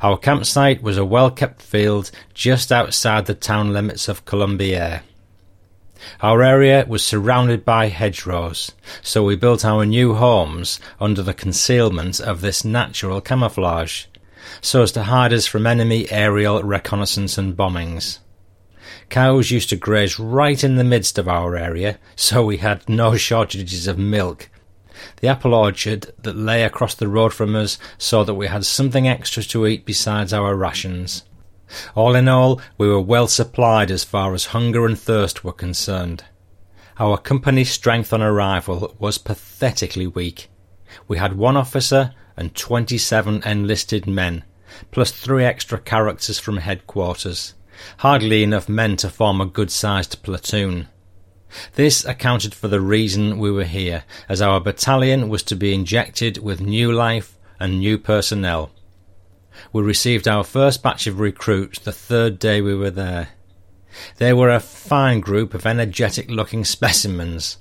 Our campsite was a well kept field just outside the town limits of Colombières. Our area was surrounded by hedgerows, so we built our new homes under the concealment of this natural camouflage, so as to hide us from enemy aerial reconnaissance and bombings. Cows used to graze right in the midst of our area, so we had no shortages of milk. The apple orchard that lay across the road from us saw that we had something extra to eat besides our rations. All in all, we were well supplied as far as hunger and thirst were concerned. Our company's strength on arrival was pathetically weak. We had one officer and twenty seven enlisted men, plus three extra characters from headquarters hardly enough men to form a good sized platoon. This accounted for the reason we were here, as our battalion was to be injected with new life and new personnel. We received our first batch of recruits the third day we were there. They were a fine group of energetic looking specimens.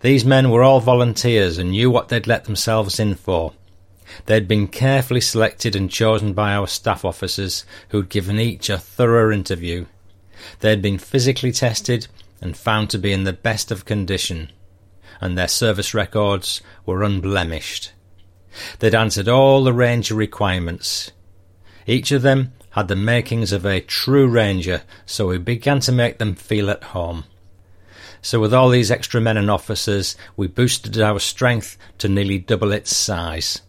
These men were all volunteers and knew what they'd let themselves in for. They had been carefully selected and chosen by our staff officers, who'd given each a thorough interview. They had been physically tested and found to be in the best of condition, and their service records were unblemished. They'd answered all the Ranger requirements. Each of them had the makings of a true Ranger, so we began to make them feel at home. So, with all these extra men and officers, we boosted our strength to nearly double its size.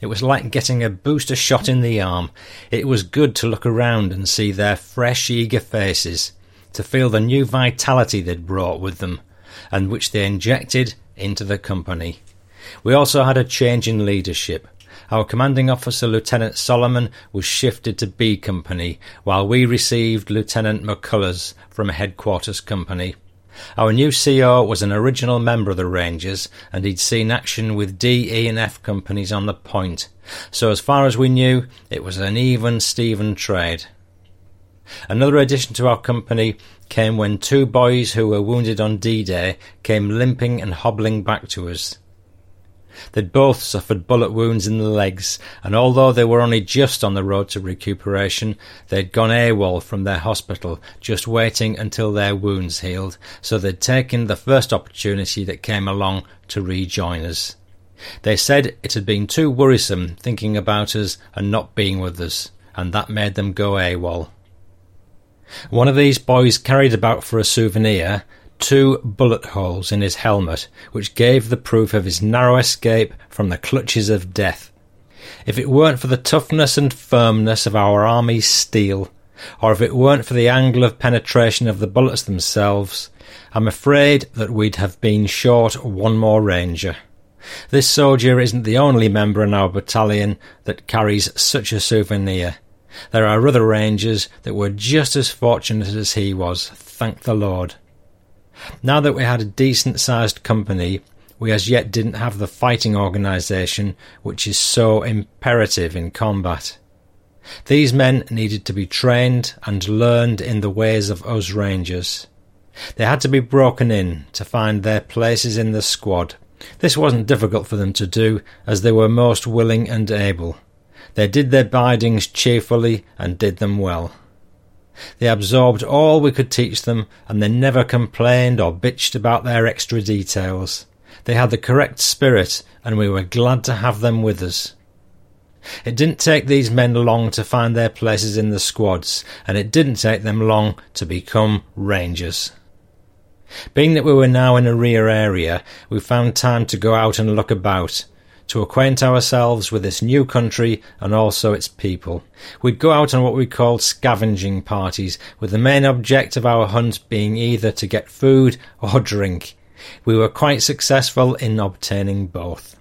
It was like getting a booster shot in the arm. It was good to look around and see their fresh, eager faces, to feel the new vitality they'd brought with them, and which they injected into the company. We also had a change in leadership. Our commanding officer, Lieutenant Solomon, was shifted to B Company, while we received Lieutenant McCullers from Headquarters Company. Our new CO was an original member of the Rangers, and he'd seen action with D, E, and F companies on the point. So, as far as we knew, it was an even Steven trade. Another addition to our company came when two boys who were wounded on D Day came limping and hobbling back to us. They'd both suffered bullet wounds in the legs, and although they were only just on the road to recuperation, they'd gone AWOL from their hospital, just waiting until their wounds healed, so they'd taken the first opportunity that came along to rejoin us. They said it had been too worrisome thinking about us and not being with us, and that made them go AWOL. One of these boys carried about for a souvenir two bullet holes in his helmet, which gave the proof of his narrow escape from the clutches of death. If it weren't for the toughness and firmness of our army's steel, or if it weren't for the angle of penetration of the bullets themselves, I'm afraid that we'd have been short one more ranger. This soldier isn't the only member in our battalion that carries such a souvenir. There are other rangers that were just as fortunate as he was, thank the Lord. Now that we had a decent sized company, we as yet didn't have the fighting organisation which is so imperative in combat. These men needed to be trained and learned in the ways of us Rangers. They had to be broken in to find their places in the squad. This wasn't difficult for them to do, as they were most willing and able. They did their bidings cheerfully and did them well. They absorbed all we could teach them, and they never complained or bitched about their extra details. They had the correct spirit, and we were glad to have them with us. It didn't take these men long to find their places in the squads, and it didn't take them long to become Rangers. Being that we were now in a rear area, we found time to go out and look about, to acquaint ourselves with this new country and also its people. We'd go out on what we called scavenging parties, with the main object of our hunt being either to get food or drink. We were quite successful in obtaining both.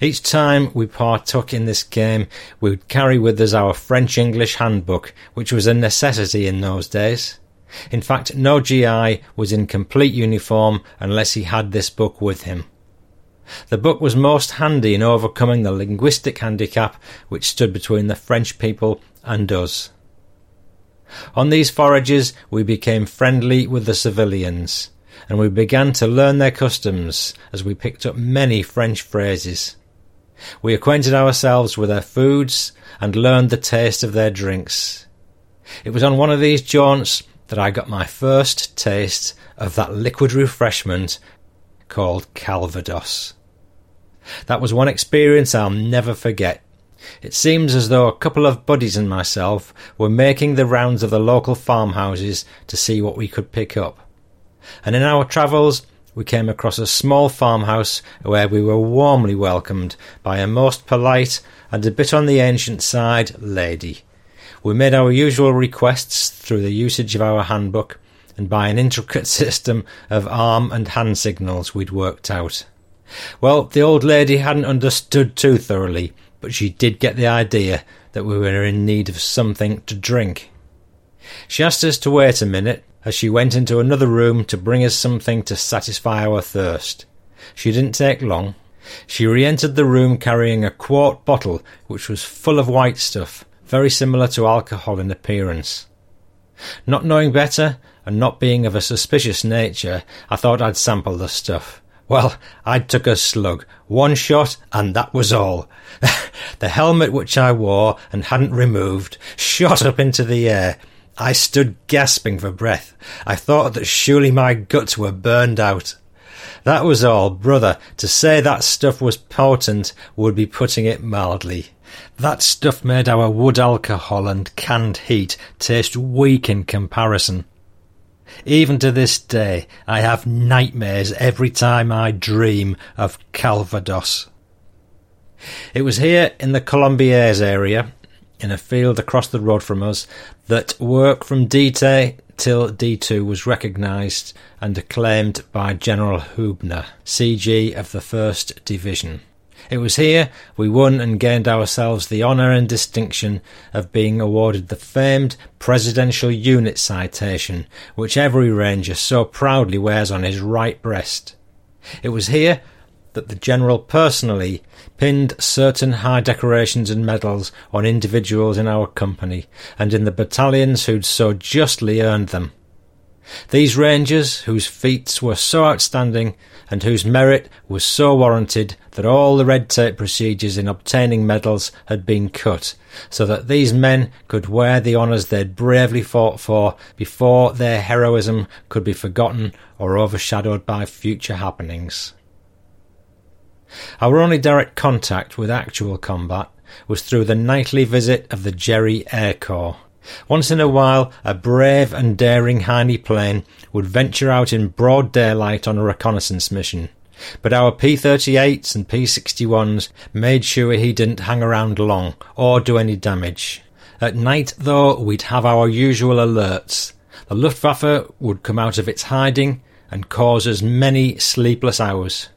Each time we partook in this game, we would carry with us our French English handbook, which was a necessity in those days. In fact, no GI was in complete uniform unless he had this book with him. The book was most handy in overcoming the linguistic handicap which stood between the French people and us. On these forages we became friendly with the civilians, and we began to learn their customs as we picked up many French phrases. We acquainted ourselves with their foods and learned the taste of their drinks. It was on one of these jaunts that I got my first taste of that liquid refreshment called Calvados. That was one experience I'll never forget. It seems as though a couple of buddies and myself were making the rounds of the local farmhouses to see what we could pick up and in our travels we came across a small farmhouse where we were warmly welcomed by a most polite and a bit on the ancient side lady. We made our usual requests through the usage of our handbook and by an intricate system of arm and hand signals we'd worked out. Well, the old lady hadn't understood too thoroughly, but she did get the idea that we were in need of something to drink. She asked us to wait a minute as she went into another room to bring us something to satisfy our thirst. She didn't take long. She re entered the room carrying a quart bottle which was full of white stuff, very similar to alcohol in appearance. Not knowing better, and not being of a suspicious nature, I thought I'd sample the stuff. Well, I took a slug, one shot, and that was all. the helmet which I wore and hadn't removed shot up into the air, I stood gasping for breath. I thought that surely my guts were burned out. That was all, brother. To say that stuff was potent would be putting it mildly. That stuff made our wood alcohol and canned heat taste weak in comparison. Even to this day, I have nightmares every time I dream of Calvados. It was here in the Colombières area, in a field across the road from us that work from D-Day till D2 was recognised and acclaimed by General Huebner, CG of the 1st Division. It was here we won and gained ourselves the honour and distinction of being awarded the famed Presidential Unit Citation, which every Ranger so proudly wears on his right breast. It was here that the General personally pinned certain high decorations and medals on individuals in our company and in the battalions who'd so justly earned them. These Rangers, whose feats were so outstanding and whose merit was so warranted that all the red tape procedures in obtaining medals had been cut, so that these men could wear the honours they'd bravely fought for before their heroism could be forgotten or overshadowed by future happenings. Our only direct contact with actual combat was through the nightly visit of the Jerry Air Corps. Once in a while, a brave and daring Heine plane would venture out in broad daylight on a reconnaissance mission. But our P-38s and P-61s made sure he didn't hang around long or do any damage. At night, though, we'd have our usual alerts. The Luftwaffe would come out of its hiding and cause us many sleepless hours.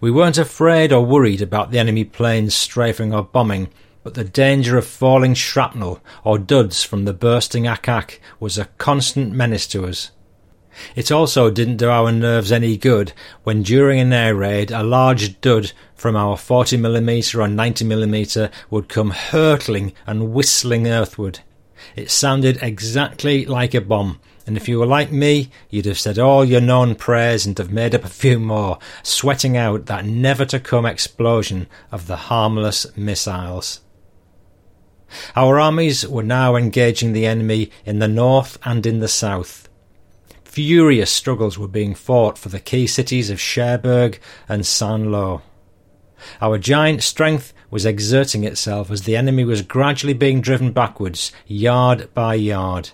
We weren't afraid or worried about the enemy planes strafing or bombing, but the danger of falling shrapnel or duds from the bursting ack was a constant menace to us. It also didn't do our nerves any good when during an air raid a large dud from our 40mm or 90mm would come hurtling and whistling earthward. It sounded exactly like a bomb, and if you were like me, you'd have said all your known prayers and have made up a few more, sweating out that never to come explosion of the harmless missiles. Our armies were now engaging the enemy in the north and in the south. Furious struggles were being fought for the key cities of Cherbourg and Saint-Lô. Our giant strength was exerting itself as the enemy was gradually being driven backwards, yard by yard.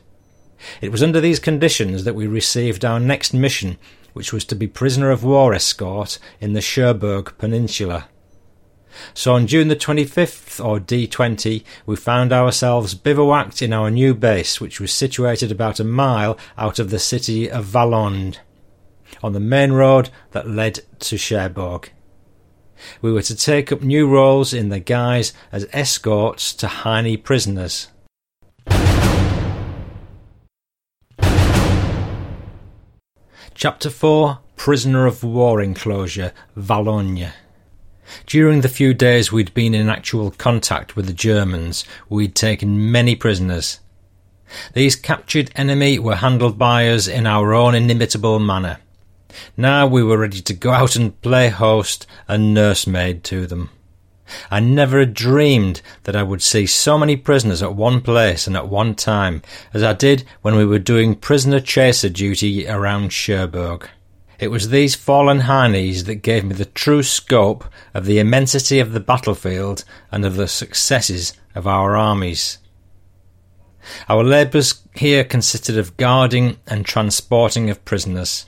It was under these conditions that we received our next mission, which was to be prisoner of war escort in the Cherbourg Peninsula. So on June the 25th, or D20, we found ourselves bivouacked in our new base, which was situated about a mile out of the city of Valognes, on the main road that led to Cherbourg. We were to take up new roles in the guise as escorts to Heine prisoners. Chapter 4 Prisoner of War Enclosure, Valognes. During the few days we'd been in actual contact with the Germans, we'd taken many prisoners. These captured enemy were handled by us in our own inimitable manner. Now we were ready to go out and play host and nursemaid to them. I never had dreamed that I would see so many prisoners at one place and at one time as I did when we were doing prisoner chaser duty around Cherbourg. It was these fallen Heinies that gave me the true scope of the immensity of the battlefield and of the successes of our armies. Our labours here consisted of guarding and transporting of prisoners.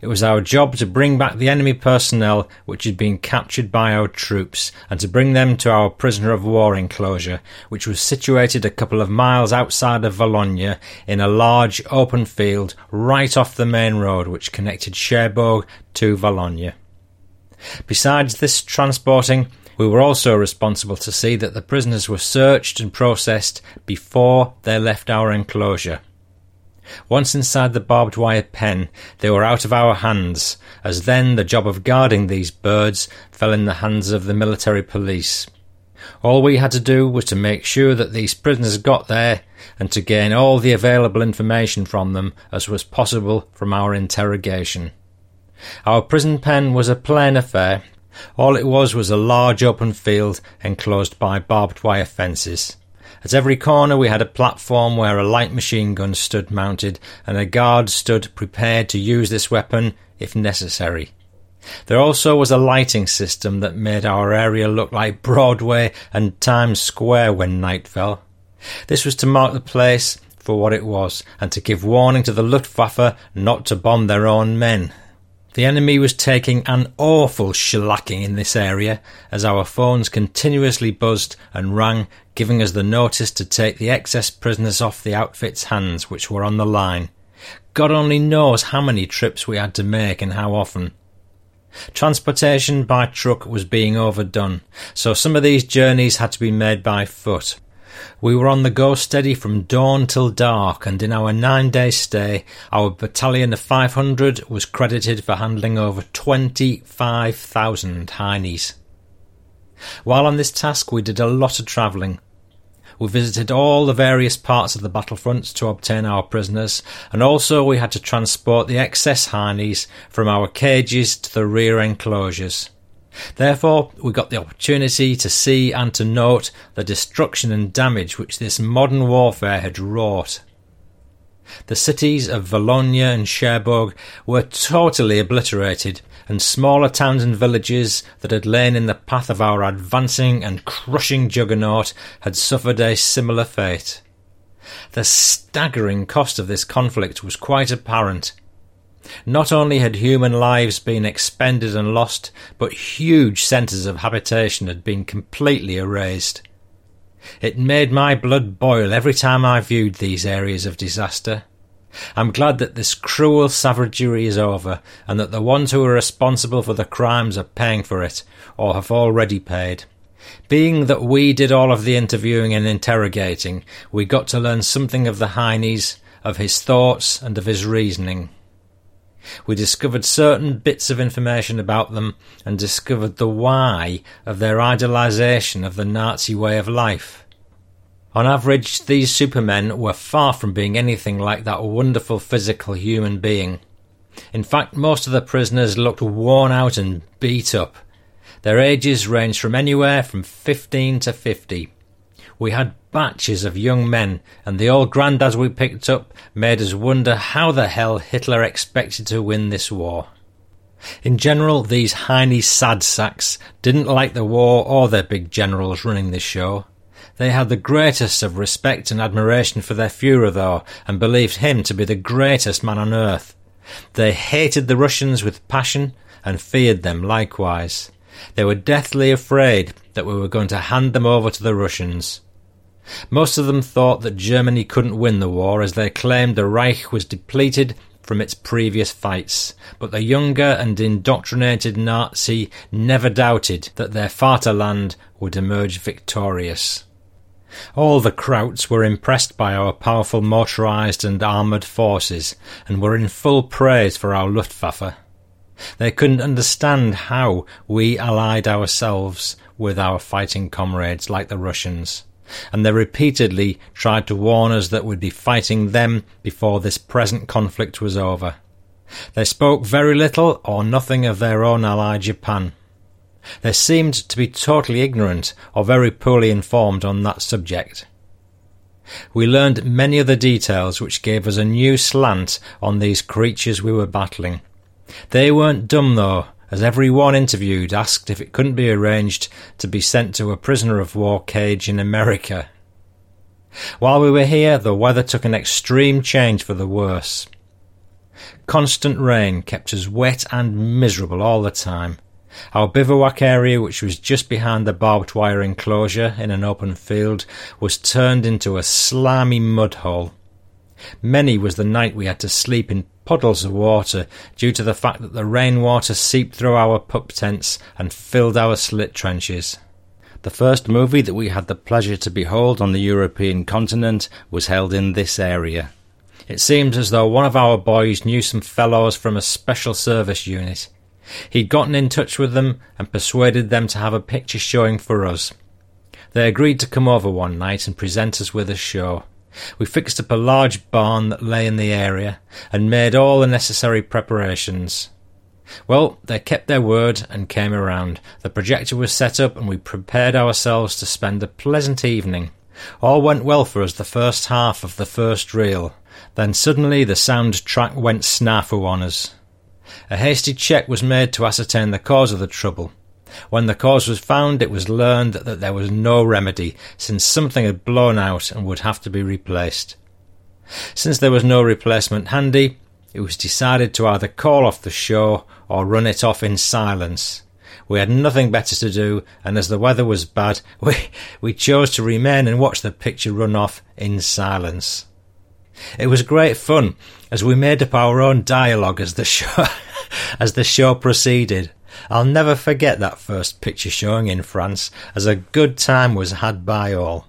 It was our job to bring back the enemy personnel which had been captured by our troops and to bring them to our prisoner of war enclosure, which was situated a couple of miles outside of Valognes in a large open field right off the main road which connected Cherbourg to Valognes. Besides this transporting, we were also responsible to see that the prisoners were searched and processed before they left our enclosure. Once inside the barbed wire pen, they were out of our hands, as then the job of guarding these birds fell in the hands of the military police. All we had to do was to make sure that these prisoners got there and to gain all the available information from them as was possible from our interrogation. Our prison pen was a plain affair. All it was was a large open field enclosed by barbed wire fences. At every corner we had a platform where a light machine gun stood mounted, and a guard stood prepared to use this weapon if necessary. There also was a lighting system that made our area look like Broadway and Times Square when night fell. This was to mark the place for what it was, and to give warning to the Luftwaffe not to bomb their own men. The enemy was taking an awful shellacking in this area as our phones continuously buzzed and rang, giving us the notice to take the excess prisoners off the outfit's hands which were on the line. God only knows how many trips we had to make and how often. Transportation by truck was being overdone, so some of these journeys had to be made by foot. We were on the go steady from dawn till dark, and in our nine day stay, our battalion of 500 was credited for handling over 25,000 Heinies. While on this task, we did a lot of travelling. We visited all the various parts of the battlefronts to obtain our prisoners, and also we had to transport the excess Heinies from our cages to the rear enclosures. Therefore, we got the opportunity to see and to note the destruction and damage which this modern warfare had wrought. The cities of Valognes and Cherbourg were totally obliterated, and smaller towns and villages that had lain in the path of our advancing and crushing juggernaut had suffered a similar fate. The staggering cost of this conflict was quite apparent. Not only had human lives been expended and lost, but huge centres of habitation had been completely erased. It made my blood boil every time I viewed these areas of disaster. I'm glad that this cruel savagery is over, and that the ones who are responsible for the crimes are paying for it, or have already paid. Being that we did all of the interviewing and interrogating, we got to learn something of the Heinies, of his thoughts, and of his reasoning. We discovered certain bits of information about them and discovered the why of their idolization of the Nazi way of life. On average, these supermen were far from being anything like that wonderful physical human being. In fact, most of the prisoners looked worn out and beat up. Their ages ranged from anywhere from 15 to 50. We had batches of young men, and the old granddads we picked up made us wonder how the hell Hitler expected to win this war. In general, these heiny sad sacks didn't like the war or their big generals running the show. They had the greatest of respect and admiration for their Fuhrer, though, and believed him to be the greatest man on earth. They hated the Russians with passion and feared them likewise. They were deathly afraid that we were going to hand them over to the Russians. Most of them thought that Germany couldn't win the war as they claimed the Reich was depleted from its previous fights, but the younger and indoctrinated Nazi never doubted that their Vaterland would emerge victorious. All the Krauts were impressed by our powerful motorized and armoured forces, and were in full praise for our Luftwaffe. They couldn't understand how we allied ourselves with our fighting comrades like the Russians, and they repeatedly tried to warn us that we'd be fighting them before this present conflict was over. They spoke very little or nothing of their own ally Japan, they seemed to be totally ignorant or very poorly informed on that subject. We learned many other details which gave us a new slant on these creatures we were battling. They weren't dumb though, as every one interviewed asked if it couldn't be arranged to be sent to a prisoner of war cage in America. While we were here, the weather took an extreme change for the worse. Constant rain kept us wet and miserable all the time. Our bivouac area, which was just behind the barbed wire enclosure in an open field, was turned into a slimy mud hole. Many was the night we had to sleep in puddles of water due to the fact that the rainwater seeped through our pup tents and filled our slit trenches. The first movie that we had the pleasure to behold on the European continent was held in this area. It seems as though one of our boys knew some fellows from a special service unit. He'd gotten in touch with them and persuaded them to have a picture showing for us. They agreed to come over one night and present us with a show. We fixed up a large barn that lay in the area and made all the necessary preparations. Well, they kept their word and came around. The projector was set up and we prepared ourselves to spend a pleasant evening. All went well for us the first half of the first reel. Then suddenly the sound track went snafu on us. A hasty check was made to ascertain the cause of the trouble. When the cause was found, it was learned that there was no remedy, since something had blown out and would have to be replaced. Since there was no replacement handy, it was decided to either call off the show or run it off in silence. We had nothing better to do, and as the weather was bad, we, we chose to remain and watch the picture run off in silence. It was great fun as we made up our own dialogue as the show as the show proceeded. I'll never forget that first picture showing in France, as a good time was had by all.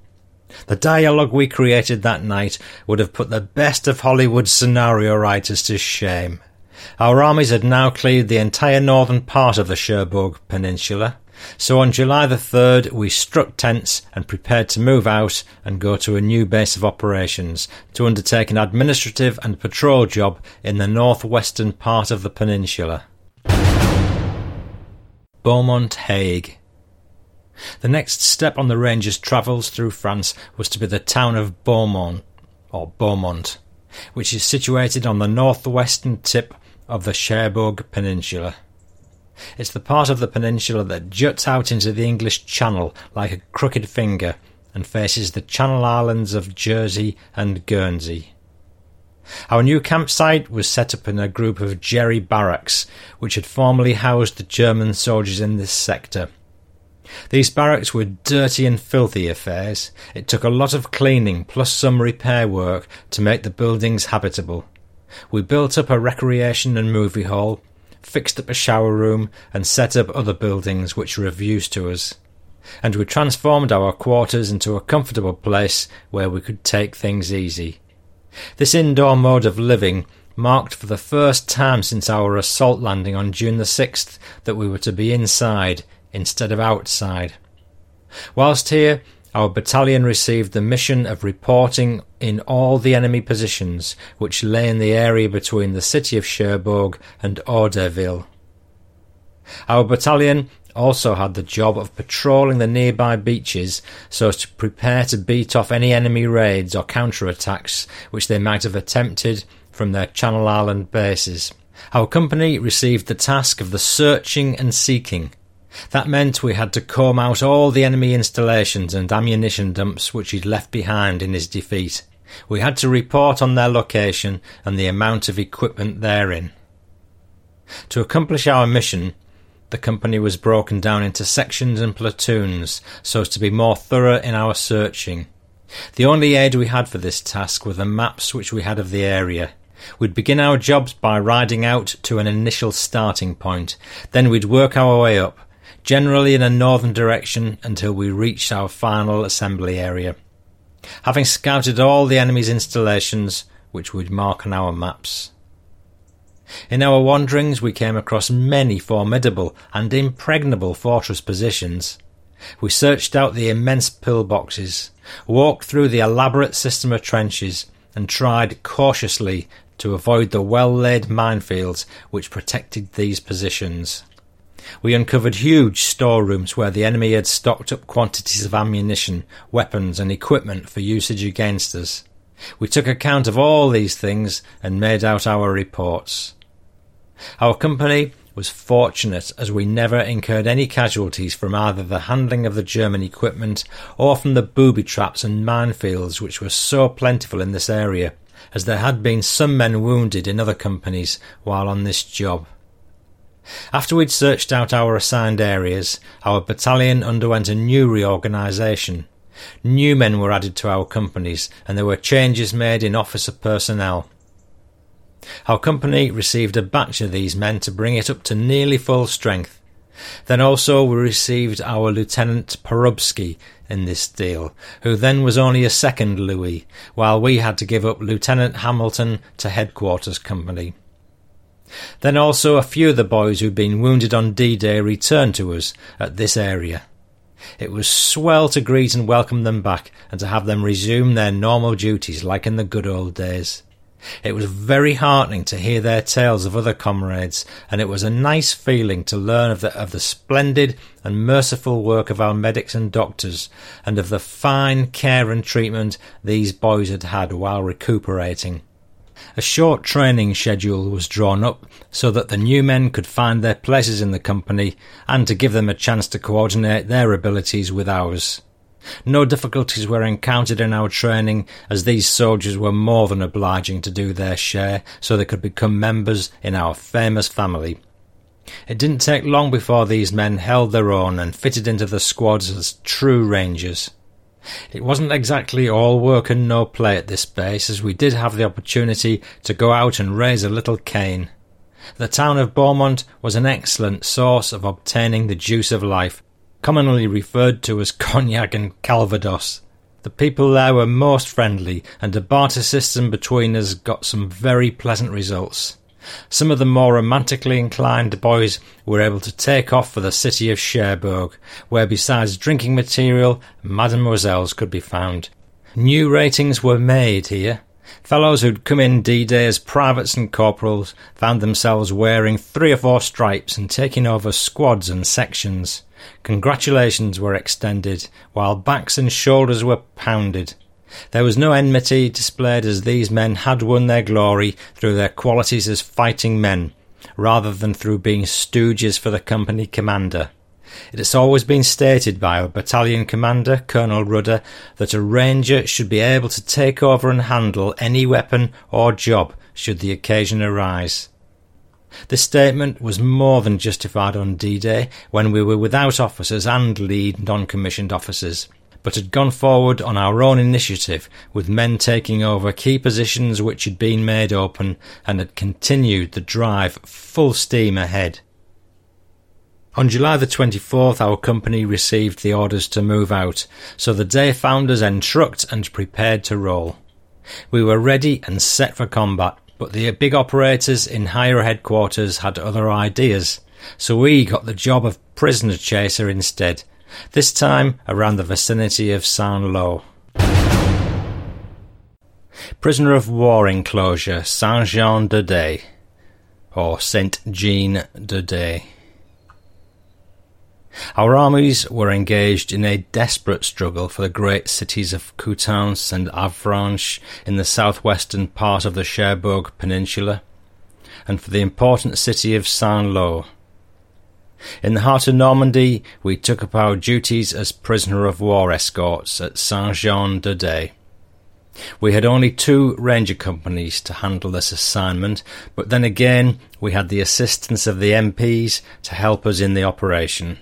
The dialogue we created that night would have put the best of Hollywood scenario writers to shame. Our armies had now cleared the entire northern part of the Cherbourg Peninsula, so on July the 3rd we struck tents and prepared to move out and go to a new base of operations to undertake an administrative and patrol job in the northwestern part of the peninsula. Beaumont Hague. The next step on the Ranger's travels through France was to be the town of Beaumont, or Beaumont, which is situated on the northwestern tip of the Cherbourg Peninsula. It's the part of the peninsula that juts out into the English Channel like a crooked finger and faces the Channel Islands of Jersey and Guernsey. Our new campsite was set up in a group of jerry barracks, which had formerly housed the German soldiers in this sector. These barracks were dirty and filthy affairs. It took a lot of cleaning plus some repair work to make the buildings habitable. We built up a recreation and movie hall, fixed up a shower room, and set up other buildings which were of use to us. And we transformed our quarters into a comfortable place where we could take things easy. This indoor mode of living marked for the first time since our assault landing on June the 6th that we were to be inside instead of outside. Whilst here, our battalion received the mission of reporting in all the enemy positions which lay in the area between the city of Cherbourg and Auderville. Our battalion also had the job of patrolling the nearby beaches so as to prepare to beat off any enemy raids or counter-attacks which they might have attempted from their Channel Island bases. Our company received the task of the searching and seeking, that meant we had to comb out all the enemy installations and ammunition dumps which he'd left behind in his defeat. We had to report on their location and the amount of equipment therein. To accomplish our mission, the company was broken down into sections and platoons so as to be more thorough in our searching. The only aid we had for this task were the maps which we had of the area. We'd begin our jobs by riding out to an initial starting point, then we'd work our way up, generally in a northern direction until we reached our final assembly area. Having scouted all the enemy's installations, which we'd mark on our maps. In our wanderings, we came across many formidable and impregnable fortress positions. We searched out the immense pillboxes, walked through the elaborate system of trenches, and tried cautiously to avoid the well laid minefields which protected these positions. We uncovered huge storerooms where the enemy had stocked up quantities of ammunition, weapons, and equipment for usage against us. We took account of all these things and made out our reports. Our company was fortunate as we never incurred any casualties from either the handling of the German equipment or from the booby traps and minefields which were so plentiful in this area, as there had been some men wounded in other companies while on this job. After we'd searched out our assigned areas, our battalion underwent a new reorganisation. New men were added to our companies, and there were changes made in officer personnel. Our company received a batch of these men to bring it up to nearly full strength. Then also we received our Lieutenant Porubsky in this deal, who then was only a second Louis, while we had to give up Lieutenant Hamilton to Headquarters Company. Then also a few of the boys who'd been wounded on D-Day returned to us at this area. It was swell to greet and welcome them back and to have them resume their normal duties like in the good old days. It was very heartening to hear their tales of other comrades, and it was a nice feeling to learn of the, of the splendid and merciful work of our medics and doctors, and of the fine care and treatment these boys had had while recuperating. A short training schedule was drawn up so that the new men could find their places in the company and to give them a chance to coordinate their abilities with ours. No difficulties were encountered in our training as these soldiers were more than obliging to do their share so they could become members in our famous family. It didn't take long before these men held their own and fitted into the squads as true rangers. It wasn't exactly all work and no play at this base, as we did have the opportunity to go out and raise a little cane. The town of Beaumont was an excellent source of obtaining the juice of life, commonly referred to as cognac and calvados. The people there were most friendly, and a barter system between us got some very pleasant results. Some of the more romantically inclined boys were able to take off for the city of Cherbourg, where besides drinking material, mademoiselles could be found. New ratings were made here. Fellows who'd come in D-Day as privates and corporals found themselves wearing three or four stripes and taking over squads and sections. Congratulations were extended, while backs and shoulders were pounded. There was no enmity displayed as these men had won their glory through their qualities as fighting men, rather than through being stooges for the company commander. It has always been stated by our battalion commander, Colonel Rudder, that a ranger should be able to take over and handle any weapon or job should the occasion arise. This statement was more than justified on D-Day when we were without officers and lead non-commissioned officers, but had gone forward on our own initiative with men taking over key positions which had been made open and had continued the drive full steam ahead. On July the 24th, our company received the orders to move out, so the day found us entrucked and prepared to roll. We were ready and set for combat, but the big operators in higher headquarters had other ideas, so we got the job of prisoner chaser instead, this time around the vicinity of Saint-Lô. Prisoner of war enclosure Saint Jean de Daye, or Saint Jean de Daye. Our armies were engaged in a desperate struggle for the great cities of Coutances and Avranches in the southwestern part of the Cherbourg Peninsula, and for the important city of Saint-Lô. In the heart of Normandy, we took up our duties as prisoner of war escorts at Saint-Jean-de-Daye. We had only two ranger companies to handle this assignment, but then again we had the assistance of the MPs to help us in the operation.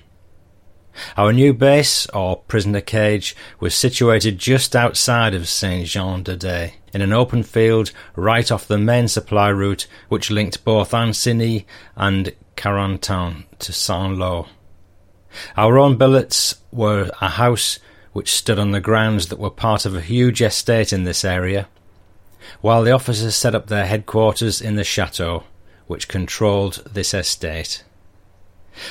Our new base, or prisoner cage, was situated just outside of Saint Jean de Daye, in an open field right off the main supply route which linked both Ancenis and Carentan to Saint-Lô. Our own billets were a house which stood on the grounds that were part of a huge estate in this area, while the officers set up their headquarters in the chateau, which controlled this estate.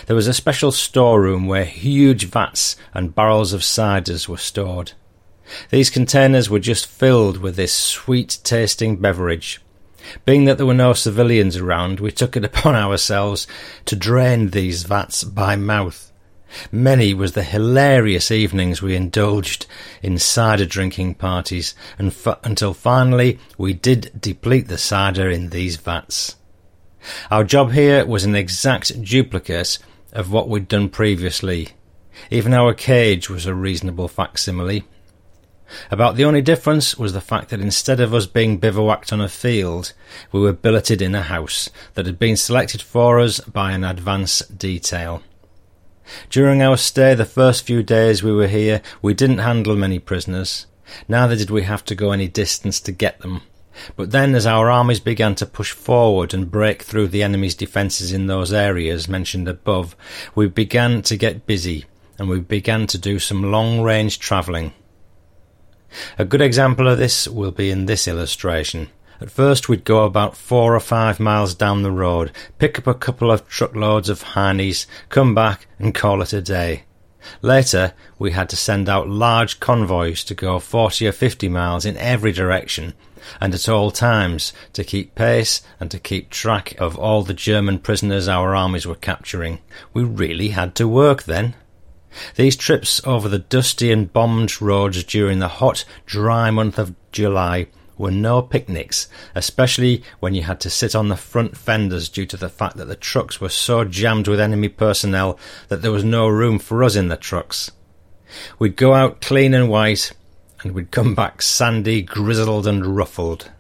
There was a special storeroom where huge vats and barrels of ciders were stored. These containers were just filled with this sweet tasting beverage. Being that there were no civilians around, we took it upon ourselves to drain these vats by mouth. Many was the hilarious evenings we indulged in cider drinking parties, and f- until finally we did deplete the cider in these vats. Our job here was an exact duplicate of what we'd done previously. Even our cage was a reasonable facsimile. About the only difference was the fact that instead of us being bivouacked on a field, we were billeted in a house that had been selected for us by an advance detail. During our stay, the first few days we were here, we didn't handle many prisoners. Neither did we have to go any distance to get them. But then, as our armies began to push forward and break through the enemy's defences in those areas mentioned above, we began to get busy and we began to do some long range travelling. A good example of this will be in this illustration. At first, we'd go about four or five miles down the road, pick up a couple of truckloads of heinies, come back, and call it a day. Later, we had to send out large convoys to go 40 or 50 miles in every direction and at all times to keep pace and to keep track of all the German prisoners our armies were capturing. We really had to work then. These trips over the dusty and bombed roads during the hot, dry month of July were no picnics, especially when you had to sit on the front fenders due to the fact that the trucks were so jammed with enemy personnel that there was no room for us in the trucks. We'd go out clean and white, and we'd come back sandy, grizzled, and ruffled.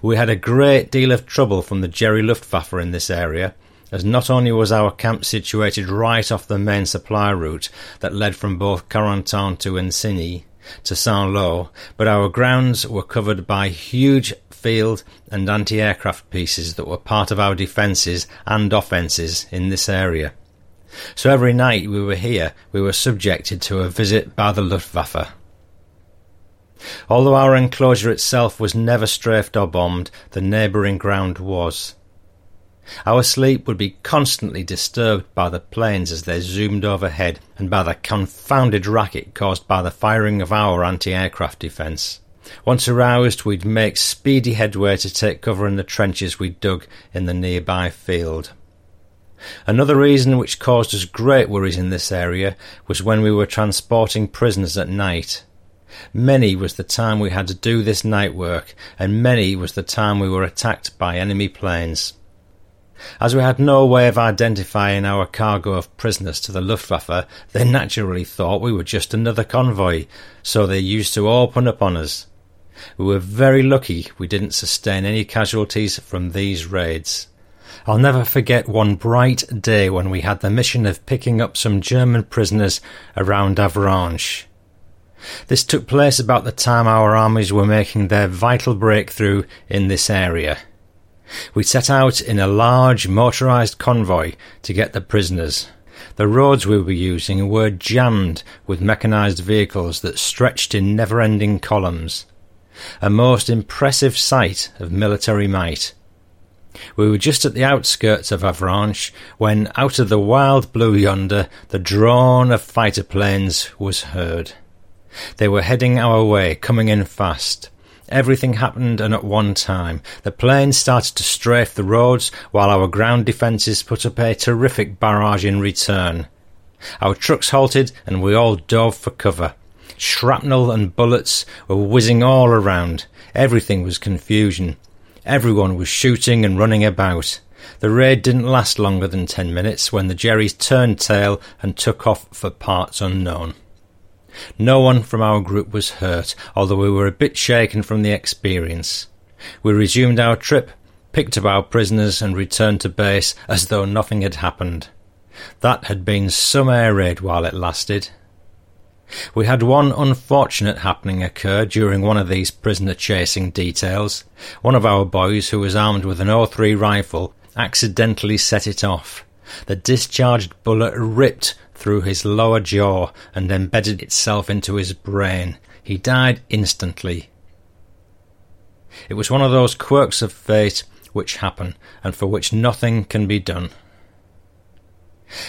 We had a great deal of trouble from the Jerry Luftwaffe in this area, as not only was our camp situated right off the main supply route that led from both Carentan to Ancenis to Saint-Lô, but our grounds were covered by huge field and anti-aircraft pieces that were part of our defences and offences in this area. So every night we were here, we were subjected to a visit by the Luftwaffe. Although our enclosure itself was never strafed or bombed, the neighbouring ground was. Our sleep would be constantly disturbed by the planes as they zoomed overhead and by the confounded racket caused by the firing of our anti-aircraft defence. Once aroused, we'd make speedy headway to take cover in the trenches we'd dug in the nearby field. Another reason which caused us great worries in this area was when we were transporting prisoners at night. Many was the time we had to do this night work, and many was the time we were attacked by enemy planes. As we had no way of identifying our cargo of prisoners to the Luftwaffe, they naturally thought we were just another convoy, so they used to open up on us. We were very lucky we didn't sustain any casualties from these raids. I'll never forget one bright day when we had the mission of picking up some German prisoners around Avranches. This took place about the time our armies were making their vital breakthrough in this area. We set out in a large motorized convoy to get the prisoners. The roads we were using were jammed with mechanized vehicles that stretched in never ending columns. A most impressive sight of military might. We were just at the outskirts of Avranches when, out of the wild blue yonder, the drone of fighter planes was heard. They were heading our way, coming in fast. Everything happened and at one time. The planes started to strafe the roads while our ground defences put up a terrific barrage in return. Our trucks halted and we all dove for cover. Shrapnel and bullets were whizzing all around. Everything was confusion. Everyone was shooting and running about. The raid didn't last longer than ten minutes when the Jerrys turned tail and took off for parts unknown. No one from our group was hurt, although we were a bit shaken from the experience. We resumed our trip, picked up our prisoners, and returned to base as though nothing had happened. That had been some air raid while it lasted. We had one unfortunate happening occur during one of these prisoner chasing details. One of our boys, who was armed with an 03 rifle, accidentally set it off. The discharged bullet ripped through his lower jaw and embedded itself into his brain. He died instantly. It was one of those quirks of fate which happen and for which nothing can be done.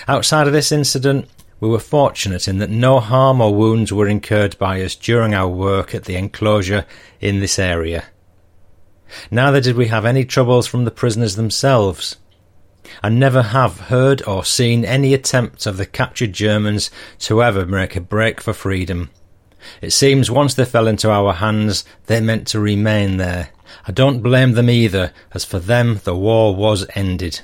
Outside of this incident, we were fortunate in that no harm or wounds were incurred by us during our work at the enclosure in this area. Neither did we have any troubles from the prisoners themselves and never have heard or seen any attempt of the captured Germans to ever make a break for freedom. It seems once they fell into our hands, they meant to remain there. I don't blame them either, as for them the war was ended.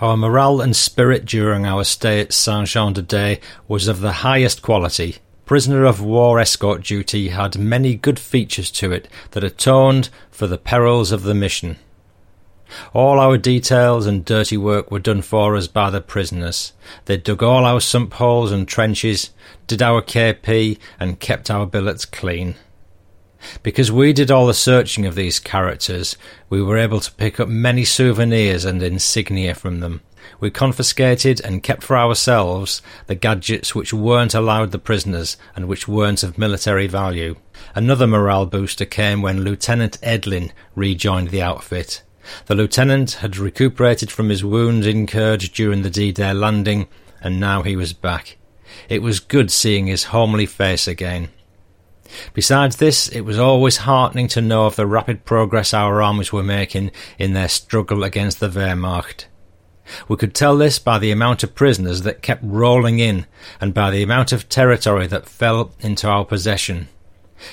Our morale and spirit during our stay at Saint Jean de Daye was of the highest quality. Prisoner of war escort duty had many good features to it that atoned for the perils of the mission. All our details and dirty work were done for us by the prisoners. They dug all our sump holes and trenches, did our KP, and kept our billets clean. Because we did all the searching of these characters, we were able to pick up many souvenirs and insignia from them. We confiscated and kept for ourselves the gadgets which weren't allowed the prisoners and which weren't of military value. Another morale booster came when Lieutenant Edlin rejoined the outfit. The lieutenant had recuperated from his wounds incurred during the D-Day landing, and now he was back. It was good seeing his homely face again. Besides this, it was always heartening to know of the rapid progress our armies were making in their struggle against the Wehrmacht. We could tell this by the amount of prisoners that kept rolling in, and by the amount of territory that fell into our possession.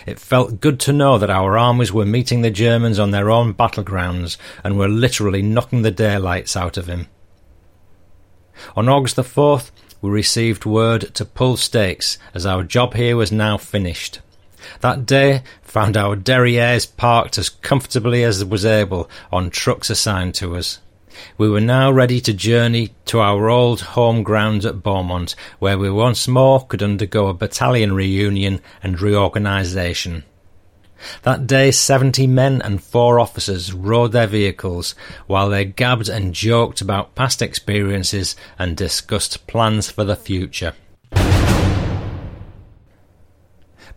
It felt good to know that our armies were meeting the Germans on their own battlegrounds and were literally knocking the daylights out of him. On August the 4th, we received word to pull stakes as our job here was now finished. That day found our derrieres parked as comfortably as was able on trucks assigned to us. We were now ready to journey to our old home ground at Beaumont, where we once more could undergo a battalion reunion and reorganisation. That day, seventy men and four officers rode their vehicles while they gabbed and joked about past experiences and discussed plans for the future.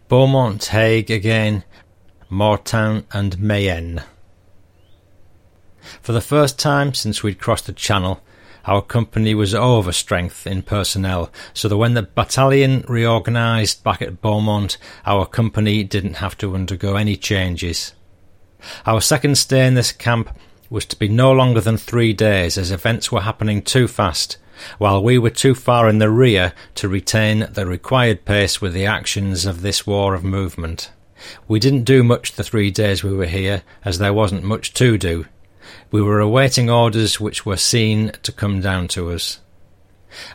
Beaumont, Hague again, Mortain and Mayenne. For the first time since we'd crossed the Channel, our company was over strength in personnel, so that when the battalion reorganised back at Beaumont, our company didn't have to undergo any changes. Our second stay in this camp was to be no longer than three days, as events were happening too fast, while we were too far in the rear to retain the required pace with the actions of this war of movement. We didn't do much the three days we were here, as there wasn't much to do, we were awaiting orders which were seen to come down to us.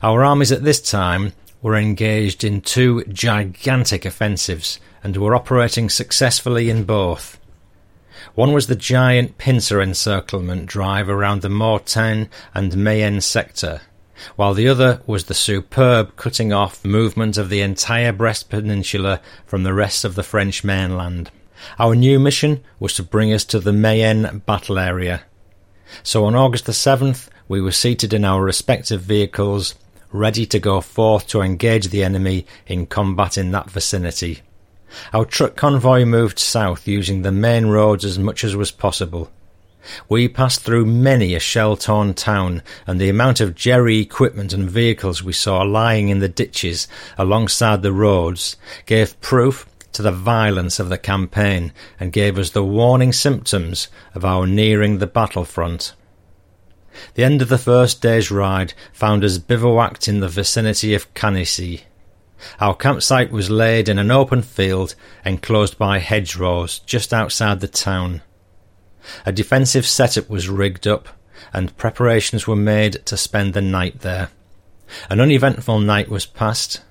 Our armies at this time were engaged in two gigantic offensives and were operating successfully in both. One was the giant pincer encirclement drive around the Mortain and Mayenne sector, while the other was the superb cutting off movement of the entire Brest Peninsula from the rest of the French mainland. Our new mission was to bring us to the Mayenne battle area. So on August the 7th, we were seated in our respective vehicles, ready to go forth to engage the enemy in combat in that vicinity. Our truck convoy moved south using the main roads as much as was possible. We passed through many a shell torn town, and the amount of jerry equipment and vehicles we saw lying in the ditches alongside the roads gave proof to the violence of the campaign and gave us the warning symptoms of our nearing the battlefront. The end of the first day's ride found us bivouacked in the vicinity of Canisy. Our campsite was laid in an open field enclosed by hedgerows just outside the town. A defensive setup was rigged up, and preparations were made to spend the night there. An uneventful night was passed.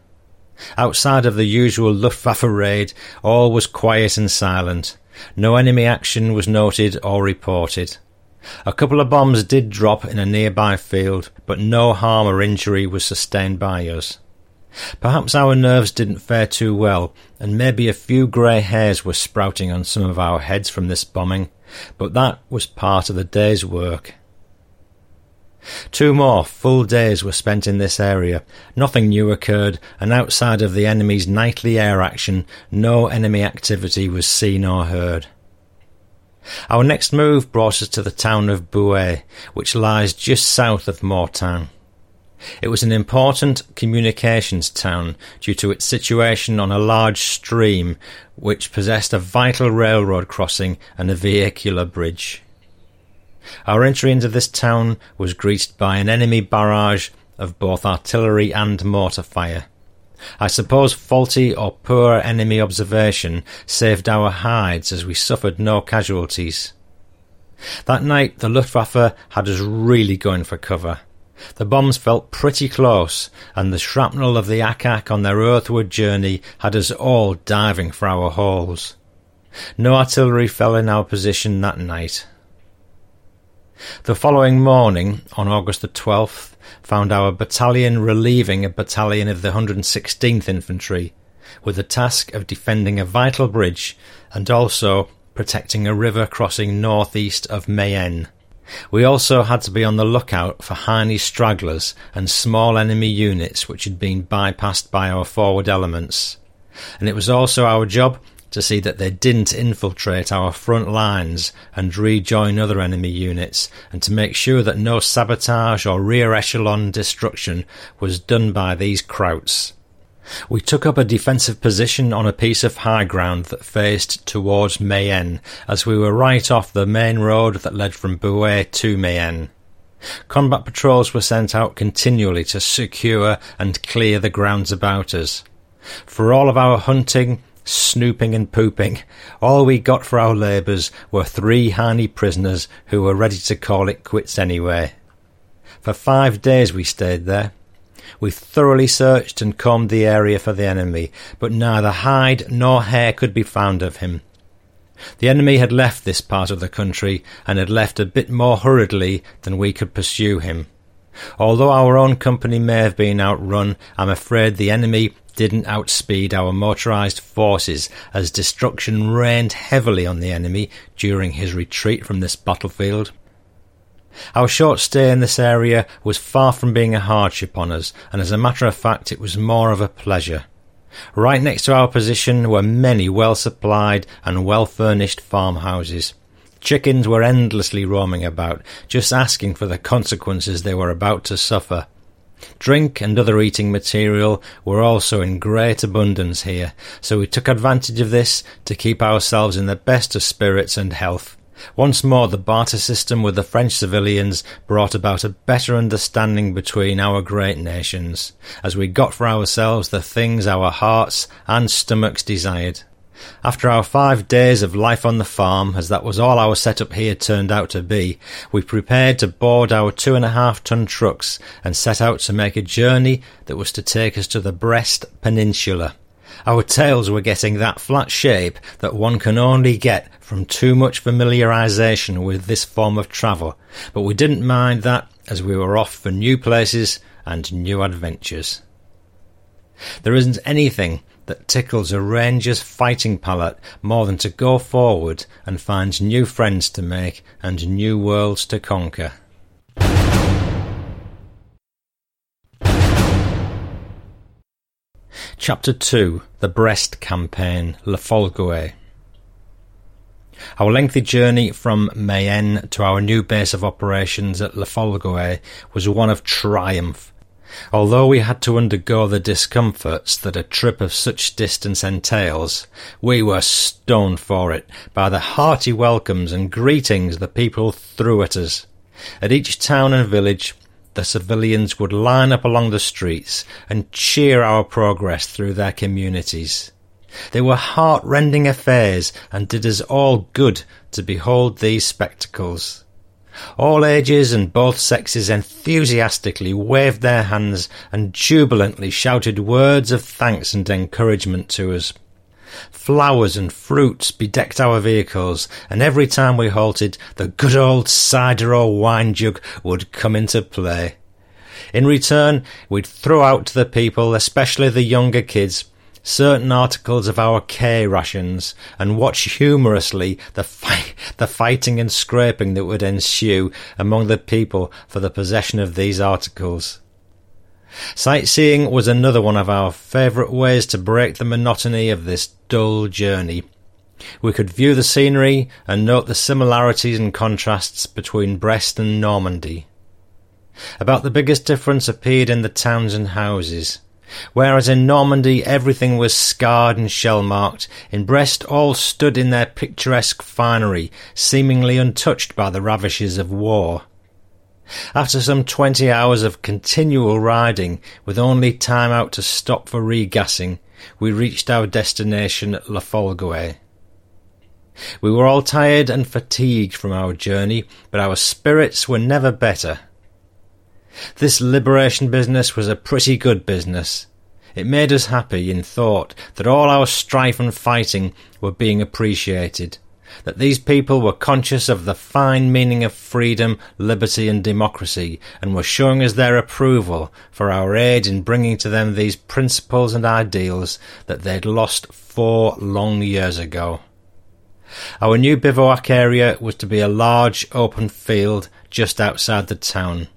Outside of the usual Luftwaffe raid, all was quiet and silent. No enemy action was noted or reported. A couple of bombs did drop in a nearby field, but no harm or injury was sustained by us. Perhaps our nerves didn't fare too well, and maybe a few grey hairs were sprouting on some of our heads from this bombing, but that was part of the day's work. Two more full days were spent in this area. Nothing new occurred, and outside of the enemy's nightly air action, no enemy activity was seen or heard. Our next move brought us to the town of Bouet, which lies just south of Mortain. It was an important communications town due to its situation on a large stream which possessed a vital railroad crossing and a vehicular bridge. Our entry into this town was greeted by an enemy barrage of both artillery and mortar fire. I suppose faulty or poor enemy observation saved our hides as we suffered no casualties. That night the Luftwaffe had us really going for cover. The bombs felt pretty close, and the shrapnel of the ack on their earthward journey had us all diving for our holes. No artillery fell in our position that night. The following morning, on August the 12th, found our battalion relieving a battalion of the 116th Infantry, with the task of defending a vital bridge and also protecting a river crossing northeast of Mayenne. We also had to be on the lookout for Heine stragglers and small enemy units which had been bypassed by our forward elements. And it was also our job to see that they didn't infiltrate our front lines and rejoin other enemy units, and to make sure that no sabotage or rear echelon destruction was done by these krauts. We took up a defensive position on a piece of high ground that faced towards Mayenne, as we were right off the main road that led from Bouet to Mayenne. Combat patrols were sent out continually to secure and clear the grounds about us. For all of our hunting, snooping and pooping, all we got for our labours were three Heine prisoners who were ready to call it quits anyway. For five days we stayed there, we thoroughly searched and combed the area for the enemy, but neither hide nor hair could be found of him. The enemy had left this part of the country, and had left a bit more hurriedly than we could pursue him. Although our own company may have been outrun, I'm afraid the enemy didn't outspeed our motorized forces, as destruction rained heavily on the enemy during his retreat from this battlefield. Our short stay in this area was far from being a hardship on us, and as a matter of fact, it was more of a pleasure. Right next to our position were many well supplied and well furnished farmhouses. Chickens were endlessly roaming about, just asking for the consequences they were about to suffer. Drink and other eating material were also in great abundance here, so we took advantage of this to keep ourselves in the best of spirits and health. Once more, the barter system with the French civilians brought about a better understanding between our great nations, as we got for ourselves the things our hearts and stomachs desired. After our five days of life on the farm, as that was all our setup here turned out to be, we prepared to board our two and a half ton trucks and set out to make a journey that was to take us to the Brest Peninsula. Our tails were getting that flat shape that one can only get from too much familiarization with this form of travel, but we didn't mind that as we were off for new places and new adventures. There isn't anything that tickles a ranger's fighting palate more than to go forward and find new friends to make and new worlds to conquer. Chapter 2 The Brest Campaign Le Folgoët Our lengthy journey from Mayenne to our new base of operations at Le Folgoët was one of triumph Although we had to undergo the discomforts that a trip of such distance entails, we were stoned for it by the hearty welcomes and greetings the people threw at us. At each town and village, the civilians would line up along the streets and cheer our progress through their communities. They were heart-rending affairs and did us all good to behold these spectacles. All ages and both sexes enthusiastically waved their hands and jubilantly shouted words of thanks and encouragement to us. Flowers and fruits bedecked our vehicles, and every time we halted, the good old cider or wine jug would come into play. In return, we'd throw out to the people, especially the younger kids, certain articles of our K rations and watch humorously the, fi- the fighting and scraping that would ensue among the people for the possession of these articles. Sightseeing was another one of our favourite ways to break the monotony of this dull journey. We could view the scenery and note the similarities and contrasts between Brest and Normandy. About the biggest difference appeared in the towns and houses. Whereas in Normandy everything was scarred and shell marked, in Brest all stood in their picturesque finery, seemingly untouched by the ravishes of war. After some twenty hours of continual riding, with only time out to stop for regassing, we reached our destination at La Folgoët. We were all tired and fatigued from our journey, but our spirits were never better. This liberation business was a pretty good business. It made us happy in thought that all our strife and fighting were being appreciated, that these people were conscious of the fine meaning of freedom, liberty, and democracy, and were showing us their approval for our aid in bringing to them these principles and ideals that they'd lost four long years ago. Our new bivouac area was to be a large open field just outside the town.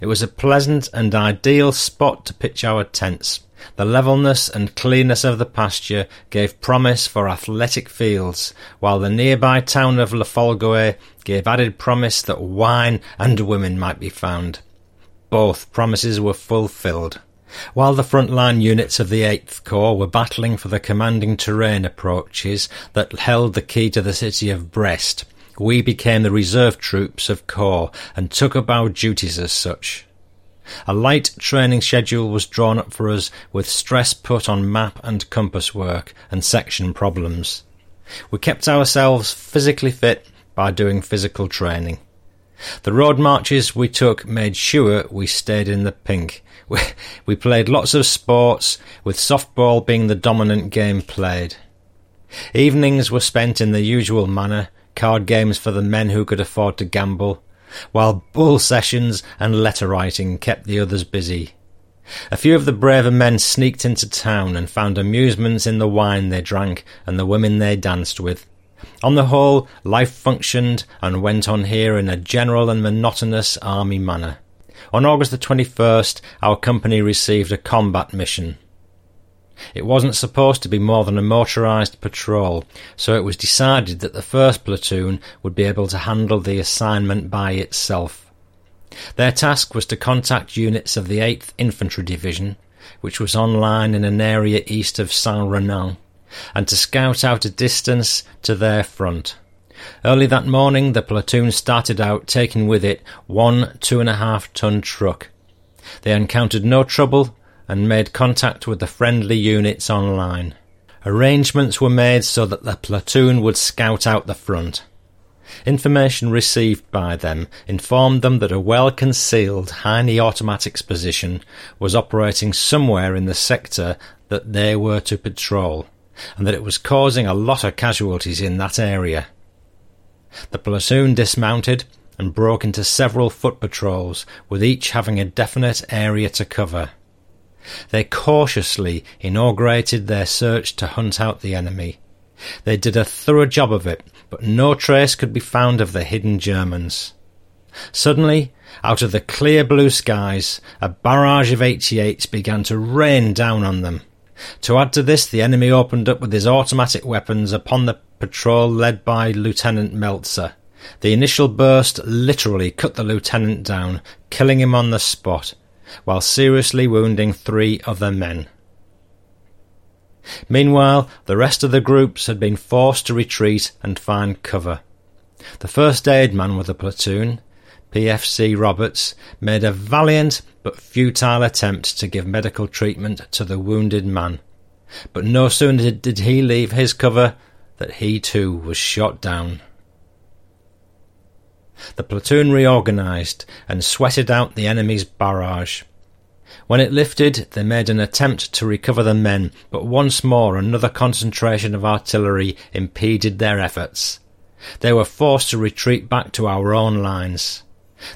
It was a pleasant and ideal spot to pitch our tents. The levelness and cleanness of the pasture gave promise for athletic fields, while the nearby town of Le Folgoët gave added promise that wine and women might be found. Both promises were fulfilled. While the front-line units of the 8th Corps were battling for the commanding terrain approaches that held the key to the city of Brest, we became the reserve troops of corps and took up our duties as such. A light training schedule was drawn up for us with stress put on map and compass work and section problems. We kept ourselves physically fit by doing physical training. The road marches we took made sure we stayed in the pink. We, we played lots of sports, with softball being the dominant game played. Evenings were spent in the usual manner, card games for the men who could afford to gamble, while bull sessions and letter writing kept the others busy. A few of the braver men sneaked into town and found amusements in the wine they drank and the women they danced with. On the whole, life functioned and went on here in a general and monotonous army manner. On August the 21st, our company received a combat mission. It wasn't supposed to be more than a motorised patrol, so it was decided that the first platoon would be able to handle the assignment by itself. Their task was to contact units of the 8th Infantry Division, which was on line in an area east of Saint Renan, and to scout out a distance to their front. Early that morning, the platoon started out taking with it one two and a half ton truck. They encountered no trouble and made contact with the friendly units online. Arrangements were made so that the platoon would scout out the front. Information received by them informed them that a well concealed Heine Automatics position was operating somewhere in the sector that they were to patrol, and that it was causing a lot of casualties in that area. The platoon dismounted and broke into several foot patrols, with each having a definite area to cover. They cautiously inaugurated their search to hunt out the enemy. They did a thorough job of it, but no trace could be found of the hidden Germans. Suddenly, out of the clear blue skies, a barrage of 88s began to rain down on them. To add to this, the enemy opened up with his automatic weapons upon the patrol led by Lieutenant Meltzer. The initial burst literally cut the lieutenant down, killing him on the spot, while seriously wounding three other men. Meanwhile, the rest of the groups had been forced to retreat and find cover. The first aid man with the platoon, PFC Roberts, made a valiant but futile attempt to give medical treatment to the wounded man. But no sooner did he leave his cover that he too was shot down. The platoon reorganised and sweated out the enemy's barrage. When it lifted, they made an attempt to recover the men, but once more another concentration of artillery impeded their efforts. They were forced to retreat back to our own lines.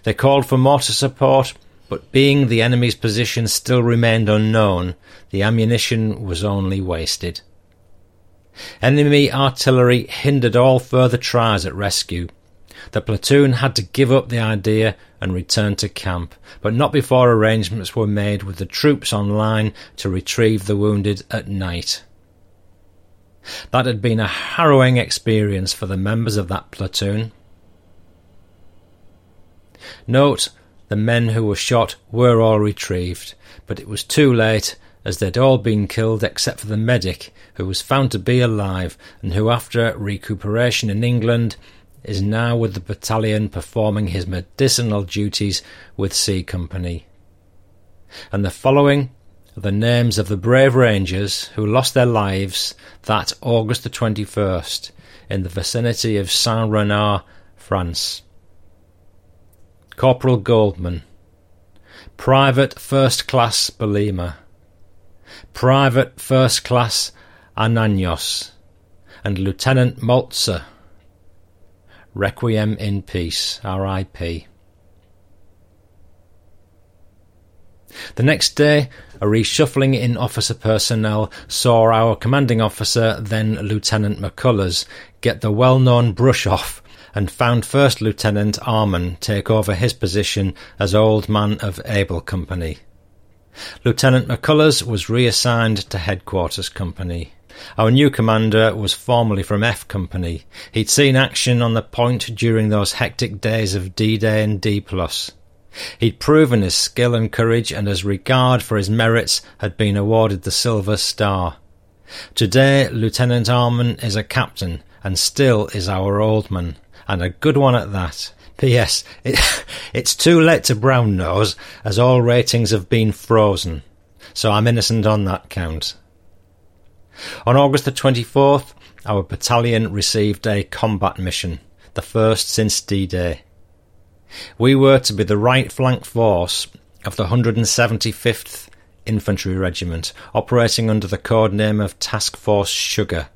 They called for mortar support, but being the enemy's position still remained unknown, the ammunition was only wasted. Enemy artillery hindered all further tries at rescue. The platoon had to give up the idea and return to camp, but not before arrangements were made with the troops on line to retrieve the wounded at night. That had been a harrowing experience for the members of that platoon. Note, the men who were shot were all retrieved, but it was too late as they'd all been killed except for the medic, who was found to be alive and who, after recuperation in England, is now with the battalion performing his medicinal duties with C Company. And the following are the names of the brave Rangers who lost their lives that August the 21st in the vicinity of Saint Renan, France. Corporal Goldman, Private First Class Belima, Private First Class Ananios, and Lieutenant Meltzer. Requiem in peace, R.I.P. The next day, a reshuffling in officer personnel saw our commanding officer, then Lieutenant McCullers, get the well known brush off and found First Lieutenant Arman take over his position as Old Man of Able Company. Lieutenant McCullers was reassigned to Headquarters Company. Our new commander was formerly from F Company. He'd seen action on the point during those hectic days of D-Day and D+. He'd proven his skill and courage and as regard for his merits had been awarded the Silver Star. Today, Lieutenant Arman is a captain and still is our old man, and a good one at that. P.S. It, it's too late to brown nose, as all ratings have been frozen, so I'm innocent on that count. On August the 24th, our battalion received a combat mission, the first since D Day. We were to be the right flank force of the 175th Infantry Regiment, operating under the code name of Task Force Sugar.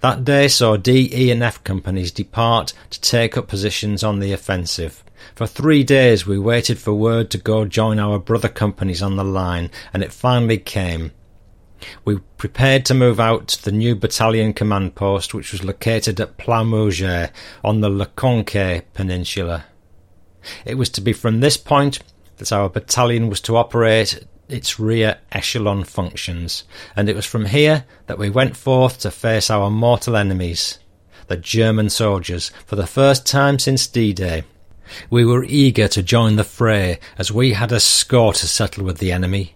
That day saw D, E, and F companies depart to take up positions on the offensive. For three days we waited for word to go join our brother companies on the line, and it finally came. We prepared to move out to the new battalion command post, which was located at Ploumoguer on the Le Conquet Peninsula. It was to be from this point that our battalion was to operate its rear echelon functions, and it was from here that we went forth to face our mortal enemies, the German soldiers, for the first time since D-Day. We were eager to join the fray, as we had a score to settle with the enemy,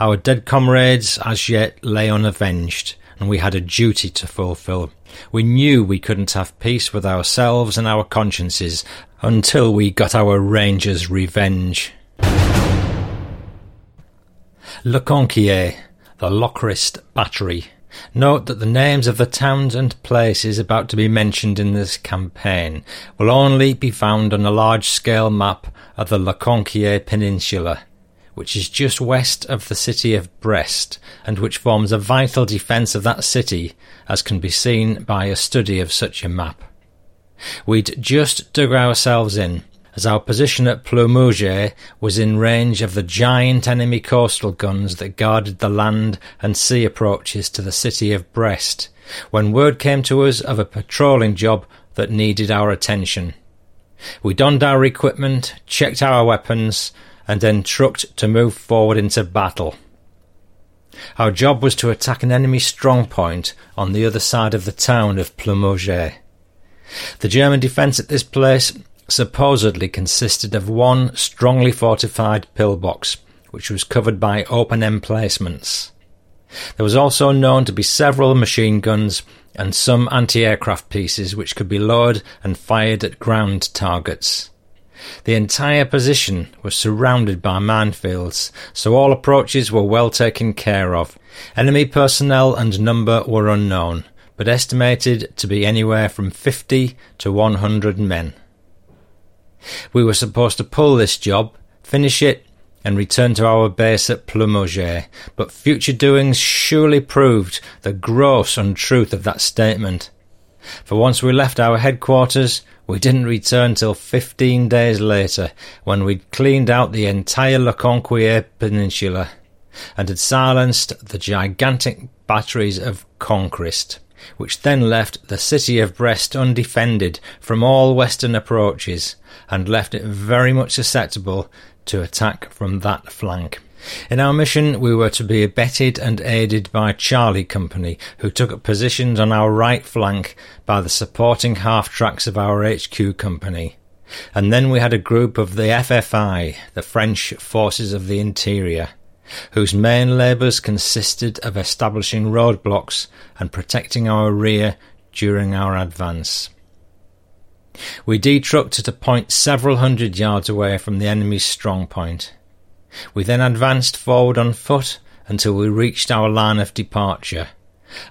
our dead comrades as yet lay unavenged, and we had a duty to fulfil. We knew we couldn't have peace with ourselves and our consciences until we got our Rangers' revenge. Le Conquet, the Lochrist Battery, Note that the names of the towns and places about to be mentioned in this campaign will only be found on a large-scale map of the Le Conquet Peninsula, which is just west of the city of Brest and which forms a vital defence of that city, as can be seen by a study of such a map. We'd just dug ourselves in, as our position at Ploumoguer was in range of the giant enemy coastal guns that guarded the land and sea approaches to the city of Brest, when word came to us of a patrolling job that needed our attention. We donned our equipment, checked our weapons, and then trucked to move forward into battle. Our job was to attack an enemy strong point on the other side of the town of Ploumoguer. The German defence at this place supposedly consisted of one strongly fortified pillbox, which was covered by open emplacements. There was also known to be several machine guns and some anti-aircraft pieces which could be lowered and fired at ground targets. The entire position was surrounded by minefields, so all approaches were well taken care of. Enemy personnel and number were unknown, but estimated to be anywhere from 50 to 100 men. We were supposed to pull this job, finish it, and return to our base at Ploumoguer, but future doings surely proved the gross untruth of that statement. For once we left our headquarters, we didn't return till fifteen days later, when we'd cleaned out the entire Le Conquet Peninsula, and had silenced the gigantic batteries of Lochrist which then left the city of Brest undefended from all western approaches and left it very much susceptible to attack from that flank. In our mission, we were to be abetted and aided by Charlie Company, who took up positions on our right flank by the supporting half tracks of our HQ company. And then we had a group of the FFI, the French Forces of the Interior, whose main labours consisted of establishing roadblocks and protecting our rear during our advance. We detrucked at a point several hundred yards away from the enemy's strong point. We then advanced forward on foot until we reached our line of departure.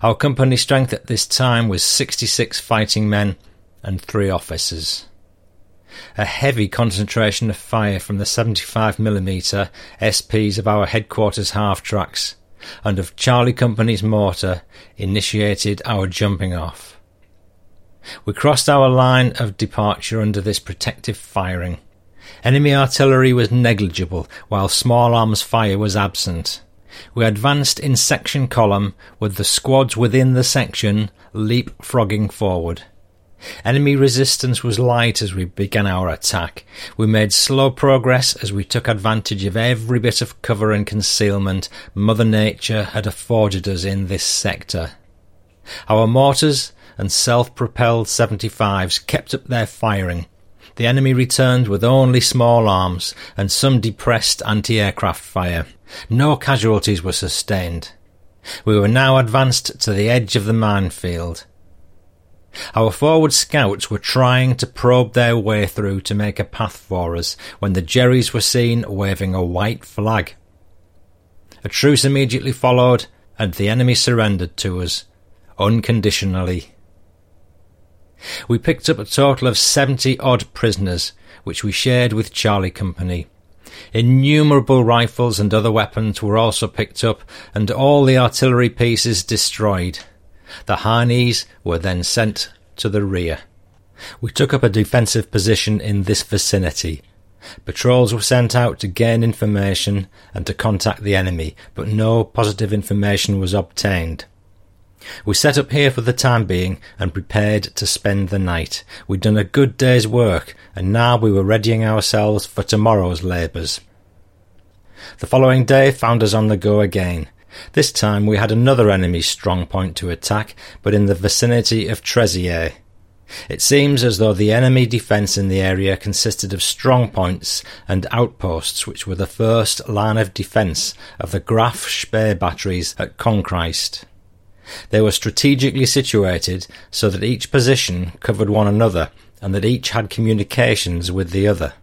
Our company strength at this time was 66 fighting men and three officers a heavy concentration of fire from the 75mm SPs of our headquarters half tracks and of Charlie Company's mortar initiated our jumping off. We crossed our line of departure under this protective firing. Enemy artillery was negligible, while small arms fire was absent. We advanced in section column, with the squads within the section leapfrogging forward. Enemy resistance was light as we began our attack. We made slow progress as we took advantage of every bit of cover and concealment Mother Nature had afforded us in this sector. Our mortars and self-propelled 75s kept up their firing. The enemy returned with only small arms and some depressed anti-aircraft fire. No casualties were sustained. We were now advanced to the edge of the minefield. Our forward scouts were trying to probe their way through to make a path for us when the Jerrys were seen waving a white flag. A truce immediately followed, and the enemy surrendered to us, unconditionally. We picked up a total of seventy odd prisoners, which we shared with Charlie Company. Innumerable rifles and other weapons were also picked up, and all the artillery pieces destroyed. The Harneys were then sent to the rear. We took up a defensive position in this vicinity. Patrols were sent out to gain information and to contact the enemy, but no positive information was obtained. We set up here for the time being and prepared to spend the night. We'd done a good day's work, and now we were readying ourselves for tomorrow's labours. The following day found us on the go again. This time we had another enemy's strong point to attack, but in the vicinity of Trezier. It seems as though the enemy defence in the area consisted of strong points and outposts which were the first line of defence of the Graf Spee batteries at Lochrist. They were strategically situated so that each position covered one another and that each had communications with the other.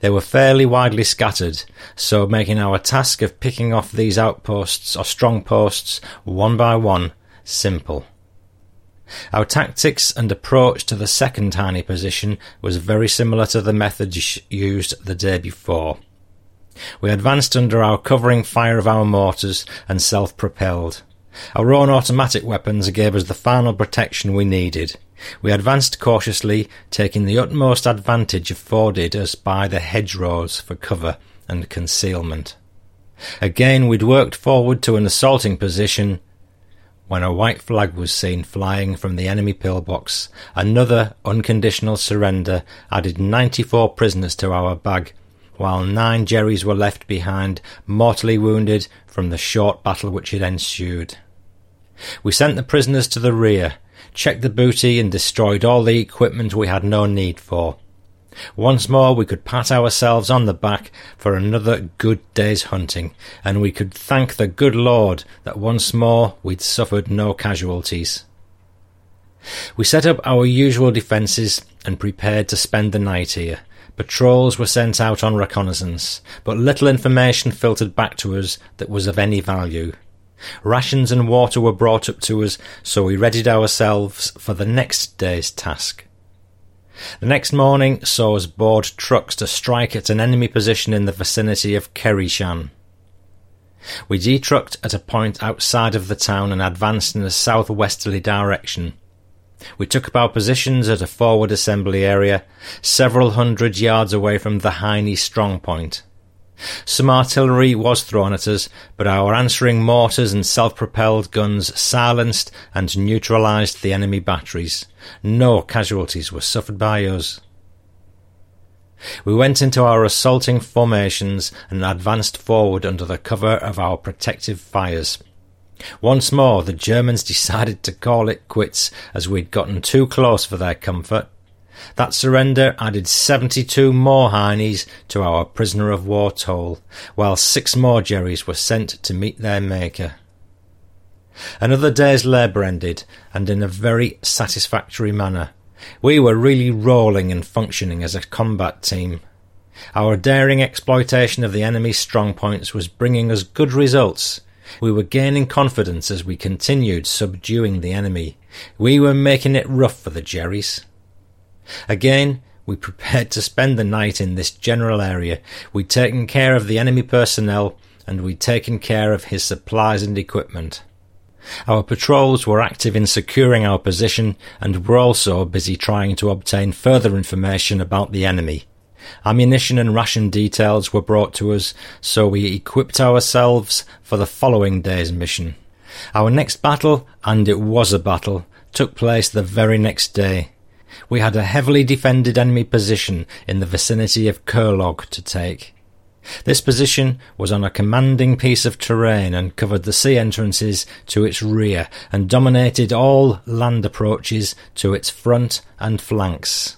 They were fairly widely scattered, so making our task of picking off these outposts or strong posts one by one simple. Our tactics and approach to the second tiny position was very similar to the methods used the day before. We advanced under our covering fire of our mortars and self-propelled. Our own automatic weapons gave us the final protection we needed. We advanced cautiously, taking the utmost advantage afforded us by the hedgerows for cover and concealment. Again we'd worked forward to an assaulting position when a white flag was seen flying from the enemy pillbox. Another unconditional surrender added 94 prisoners to our bag, while nine Jerrys were left behind, mortally wounded from the short battle which had ensued. We sent the prisoners to the rear, checked the booty, and destroyed all the equipment we had no need for. Once more we could pat ourselves on the back for another good day's hunting, and we could thank the good Lord that once more we'd suffered no casualties. We set up our usual defences and prepared to spend the night here. Patrols were sent out on reconnaissance, but little information filtered back to us that was of any value. Rations and water were brought up to us, so we readied ourselves for the next day's task. The next morning saw us board trucks to strike at an enemy position in the vicinity of Kerishan. We detrucked at a point outside of the town and advanced in a southwesterly direction. We took up our positions at a forward assembly area, several hundred yards away from the Heine strong point. Some artillery was thrown at us, but our answering mortars and self-propelled guns silenced and neutralized the enemy batteries. No casualties were suffered by us. We went into our assaulting formations and advanced forward under the cover of our protective fires. Once more the Germans decided to call it quits as we'd gotten too close for their comfort that surrender added 72 more Heinies to our prisoner of war toll, while six more Jerrys were sent to meet their maker. Another day's labour ended, and in a very satisfactory manner. We were really rolling and functioning as a combat team. Our daring exploitation of the enemy's strong points was bringing us good results. We were gaining confidence as we continued subduing the enemy. We were making it rough for the Jerrys. Again, we prepared to spend the night in this general area. We'd taken care of the enemy personnel and we'd taken care of his supplies and equipment. Our patrols were active in securing our position and were also busy trying to obtain further information about the enemy. Ammunition and ration details were brought to us, so we equipped ourselves for the following day's mission. Our next battle, and it was a battle, took place the very next day we had a heavily defended enemy position in the vicinity of Kerlog to take. This position was on a commanding piece of terrain and covered the sea entrances to its rear and dominated all land approaches to its front and flanks.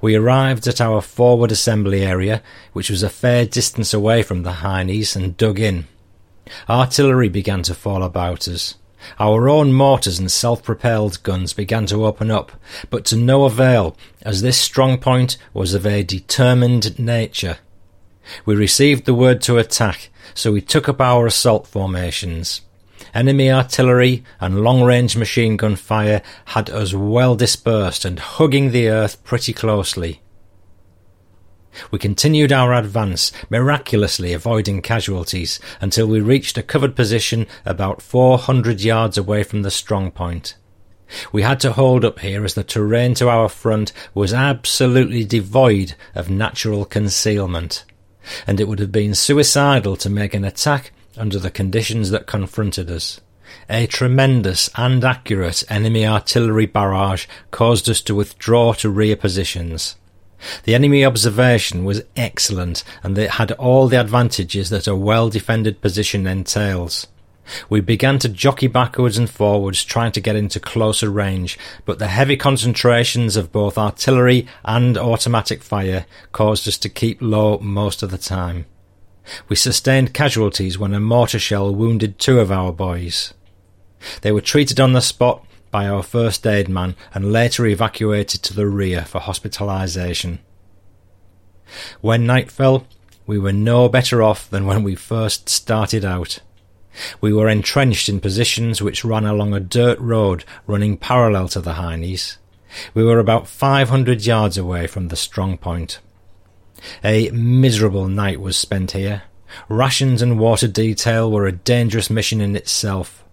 We arrived at our forward assembly area, which was a fair distance away from the Heinies, and dug in. Artillery began to fall about us. Our own mortars and self-propelled guns began to open up, but to no avail, as this strong point was of a determined nature. We received the word to attack, so we took up our assault formations. Enemy artillery and long-range machine gun fire had us well dispersed and hugging the earth pretty closely. We continued our advance, miraculously avoiding casualties, until we reached a covered position about 400 yards away from the strong point. We had to hold up here as the terrain to our front was absolutely devoid of natural concealment, and it would have been suicidal to make an attack under the conditions that confronted us. A tremendous and accurate enemy artillery barrage caused us to withdraw to rear positions. The enemy observation was excellent and it had all the advantages that a well defended position entails. We began to jockey backwards and forwards trying to get into closer range, but the heavy concentrations of both artillery and automatic fire caused us to keep low most of the time. We sustained casualties when a mortar shell wounded two of our boys. They were treated on the spot by our first aid man and later evacuated to the rear for hospitalisation. When night fell, we were no better off than when we first started out. We were entrenched in positions which ran along a dirt road running parallel to the Heinies. We were about 500 yards away from the strong point. A miserable night was spent here. Rations and water detail were a dangerous mission in itself.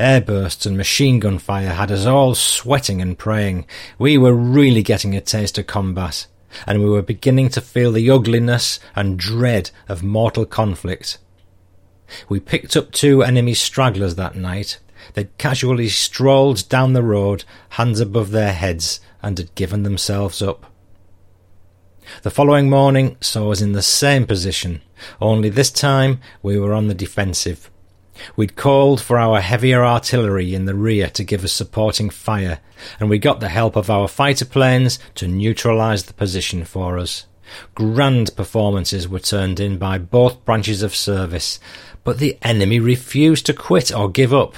Airbursts and machine gun fire had us all sweating and praying. We were really getting a taste of combat and we were beginning to feel the ugliness and dread of mortal conflict. We picked up two enemy stragglers that night. They'd casually strolled down the road, hands above their heads, and had given themselves up. The following morning saw us in the same position, only this time we were on the defensive. We'd called for our heavier artillery in the rear to give us supporting fire, and we got the help of our fighter planes to neutralise the position for us. Grand performances were turned in by both branches of service, but the enemy refused to quit or give up.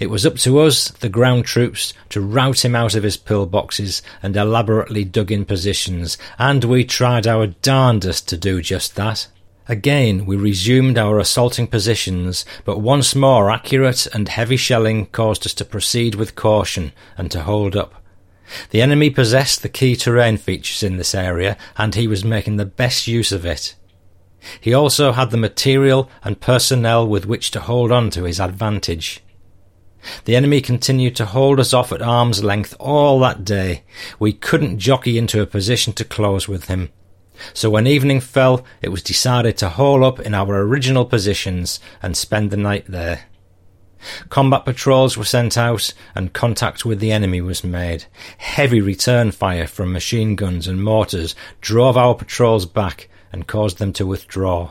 It was up to us, the ground troops, to rout him out of his pillboxes and elaborately dug in positions, and we tried our darndest to do just that. Again we resumed our assaulting positions, but once more accurate and heavy shelling caused us to proceed with caution and to hold up. The enemy possessed the key terrain features in this area, and he was making the best use of it. He also had the material and personnel with which to hold on to his advantage. The enemy continued to hold us off at arm's length all that day. We couldn't jockey into a position to close with him. So when evening fell, it was decided to haul up in our original positions and spend the night there. Combat patrols were sent out and contact with the enemy was made. Heavy return fire from machine guns and mortars drove our patrols back and caused them to withdraw.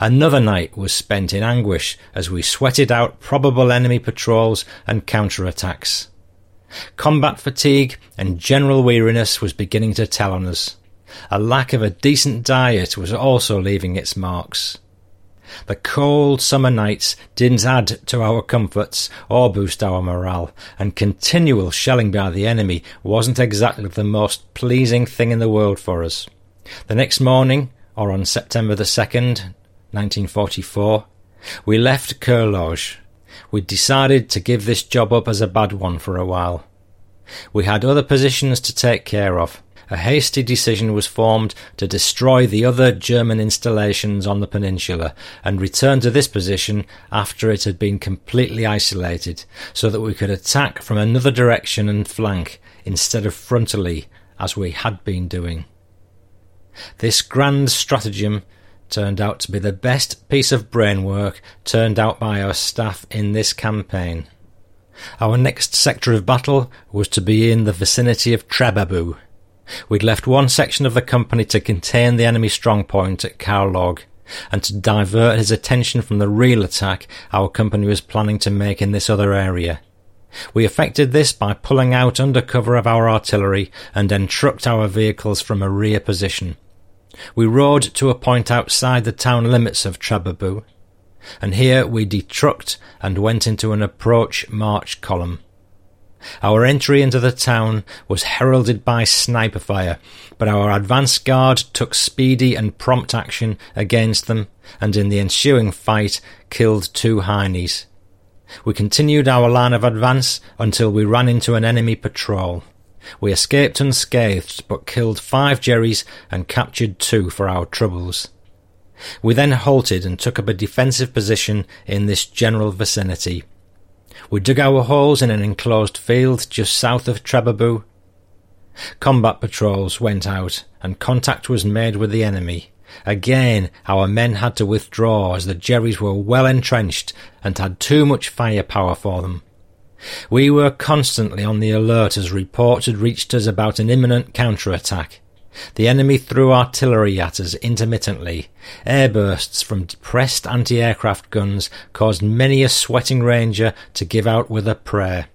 Another night was spent in anguish as we sweated out probable enemy patrols and counterattacks. Combat fatigue and general weariness was beginning to tell on us. A lack of a decent diet was also leaving its marks. The cold summer nights didn't add to our comforts or boost our morale, and continual shelling by the enemy wasn't exactly the most pleasing thing in the world for us. The next morning, or on September the 2nd, 1944, we left Kurloge. We'd decided to give this job up as a bad one for a while. We had other positions to take care of, a hasty decision was formed to destroy the other German installations on the peninsula and return to this position after it had been completely isolated, so that we could attack from another direction and flank instead of frontally as we had been doing. This grand stratagem turned out to be the best piece of brainwork turned out by our staff in this campaign. Our next sector of battle was to be in the vicinity of Trebabu, We'd left one section of the company to contain the enemy strong point at Kaulog, and to divert his attention from the real attack our company was planning to make in this other area. We effected this by pulling out under cover of our artillery and entrucked our vehicles from a rear position. We rode to a point outside the town limits of Trebabu, and here we detrucked and went into an approach march column. Our entry into the town was heralded by sniper fire, but our advance guard took speedy and prompt action against them, and in the ensuing fight killed two Heinies. We continued our line of advance until we ran into an enemy patrol. We escaped unscathed, but killed five Jerrys and captured two for our troubles. We then halted and took up a defensive position in this general vicinity. We dug our holes in an enclosed field just south of Trebabu. Combat patrols went out, and contact was made with the enemy. Again, our men had to withdraw as the Jerrys were well entrenched and had too much firepower for them. We were constantly on the alert as reports had reached us about an imminent counter-attack. The enemy threw artillery at us intermittently. Airbursts from depressed anti-aircraft guns caused many a sweating ranger to give out with a prayer.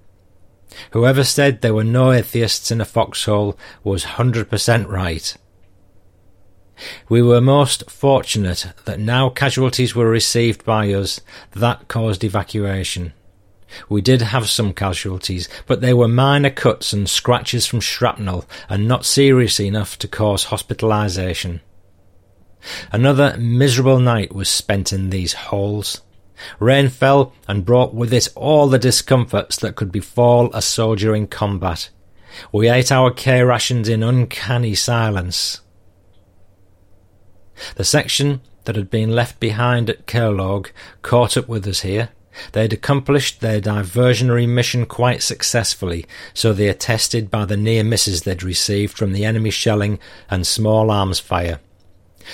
Whoever said there were no atheists in a foxhole was 100% right. We were most fortunate that now casualties were received by us, that caused evacuation. We did have some casualties, but they were minor cuts and scratches from shrapnel and not serious enough to cause hospitalisation. Another miserable night was spent in these holes. Rain fell and brought with it all the discomforts that could befall a soldier in combat. We ate our K rations in uncanny silence. The section that had been left behind at Kerlaug caught up with us here. They had accomplished their diversionary mission quite successfully, so they attested by the near misses they'd received from the enemy shelling and small arms fire.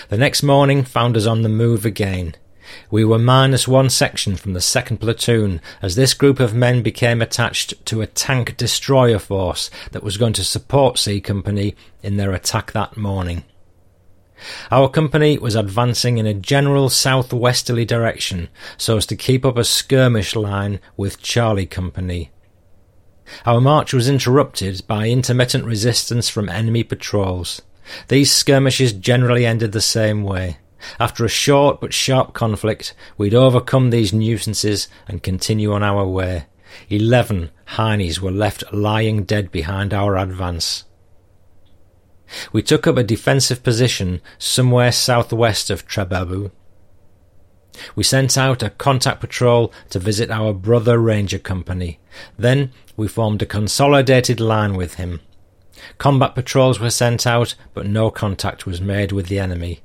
The next morning found us on the move again. We were minus one section from the second platoon as this group of men became attached to a tank destroyer force that was going to support C Company in their attack that morning. Our company was advancing in a general southwesterly direction so as to keep up a skirmish line with Charlie Company. Our march was interrupted by intermittent resistance from enemy patrols. These skirmishes generally ended the same way. After a short but sharp conflict, we'd overcome these nuisances and continue on our way. Eleven Heinies were left lying dead behind our advance. We took up a defensive position somewhere southwest of Trebabu. We sent out a contact patrol to visit our brother ranger company. Then we formed a consolidated line with him. Combat patrols were sent out, but no contact was made with the enemy.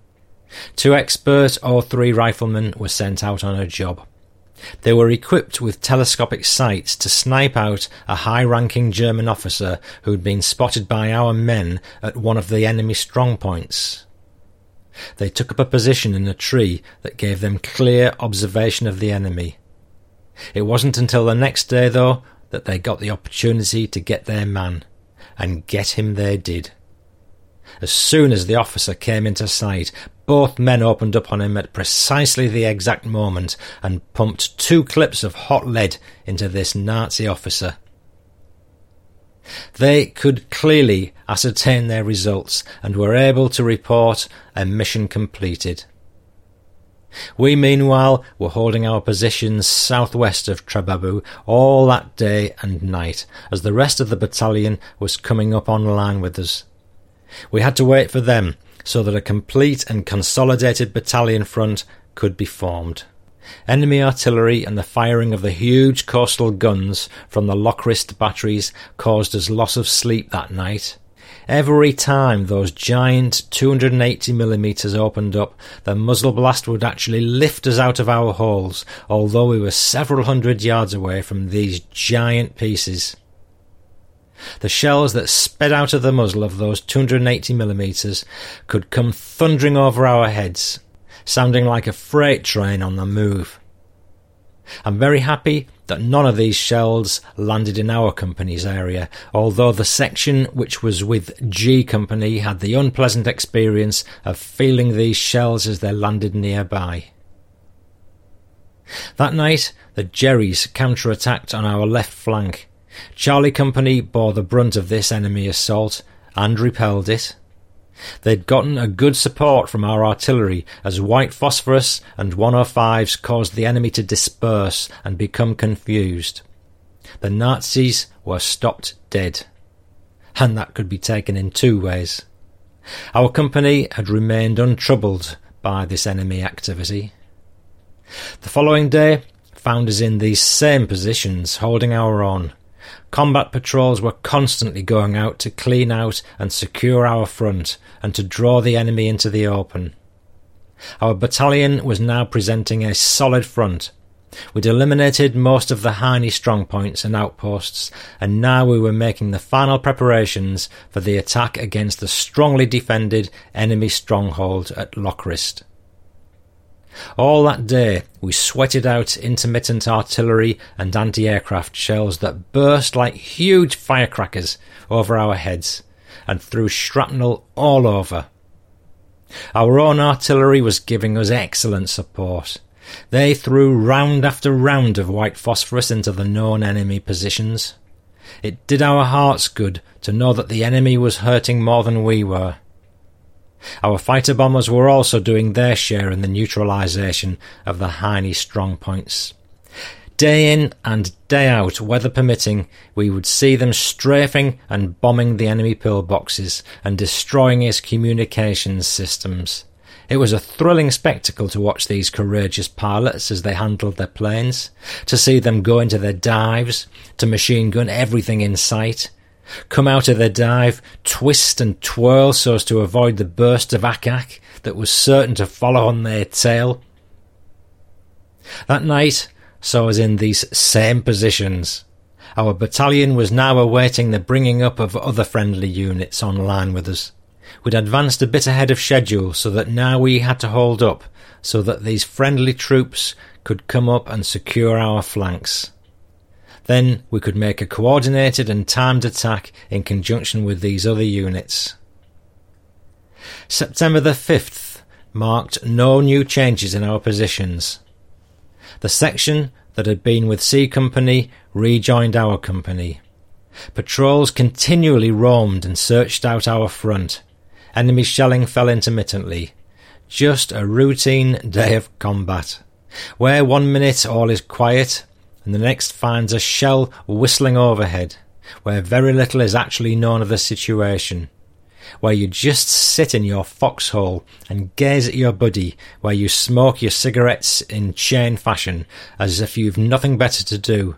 Two expert O3 riflemen were sent out on a job. They were equipped with telescopic sights to snipe out a high ranking German officer who'd been spotted by our men at one of the enemy strongpoints. They took up a position in a tree that gave them clear observation of the enemy. It wasn't until the next day, though, that they got the opportunity to get their man, and get him they did. As soon as the officer came into sight, both men opened up on him at precisely the exact moment and pumped two clips of hot lead into this Nazi officer. They could clearly ascertain their results and were able to report a mission completed. We, meanwhile, were holding our positions southwest of Trebabu all that day and night, as the rest of the battalion was coming up on line with us. We had to wait for them so that a complete and consolidated battalion front could be formed. Enemy artillery and the firing of the huge coastal guns from the Lochrist batteries caused us loss of sleep that night. Every time those giant 280mm opened up, the muzzle blast would actually lift us out of our holes, although we were several hundred yards away from these giant pieces. The shells that sped out of the muzzle of those 280 millimeters could come thundering over our heads, sounding like a freight train on the move. I'm very happy that none of these shells landed in our company's area, although the section which was with G Company had the unpleasant experience of feeling these shells as they landed nearby. That night, the Jerrys counter-attacked on our left flank, Charlie Company bore the brunt of this enemy assault and repelled it. They'd gotten a good support from our artillery as white phosphorus and 105s caused the enemy to disperse and become confused. The Nazis were stopped dead. And that could be taken in two ways. Our company had remained untroubled by this enemy activity. The following day found us in these same positions, holding our own. Combat patrols were constantly going out to clean out and secure our front and to draw the enemy into the open. Our battalion was now presenting a solid front. We'd eliminated most of the Heine strongpoints and outposts, and now we were making the final preparations for the attack against the strongly defended enemy stronghold at Lochrist. All that day we sweated out intermittent artillery and anti-aircraft shells that burst like huge firecrackers over our heads and threw shrapnel all over. Our own artillery was giving us excellent support. They threw round after round of white phosphorus into the known enemy positions. It did our hearts good to know that the enemy was hurting more than we were. Our fighter bombers were also doing their share in the neutralisation of the Heine strong points. Day in and day out, weather permitting, we would see them strafing and bombing the enemy pillboxes and destroying his communications systems. It was a thrilling spectacle to watch these courageous pilots as they handled their planes, to see them go into their dives, to machine gun everything in sight, come out of their dive, twist and twirl so as to avoid the burst of ack that was certain to follow on their tail. That night saw us in these same positions. Our battalion was now awaiting the bringing up of other friendly units on line with us. We'd advanced a bit ahead of schedule so that now we had to hold up so that these friendly troops could come up and secure our flanks. Then we could make a coordinated and timed attack in conjunction with these other units. September the 5th marked no new changes in our positions. The section that had been with C Company rejoined our company. Patrols continually roamed and searched out our front. Enemy shelling fell intermittently. Just a routine day of combat, where one minute all is quiet and the next finds a shell whistling overhead, where very little is actually known of the situation, where you just sit in your foxhole and gaze at your buddy, where you smoke your cigarettes in chain fashion as if you've nothing better to do,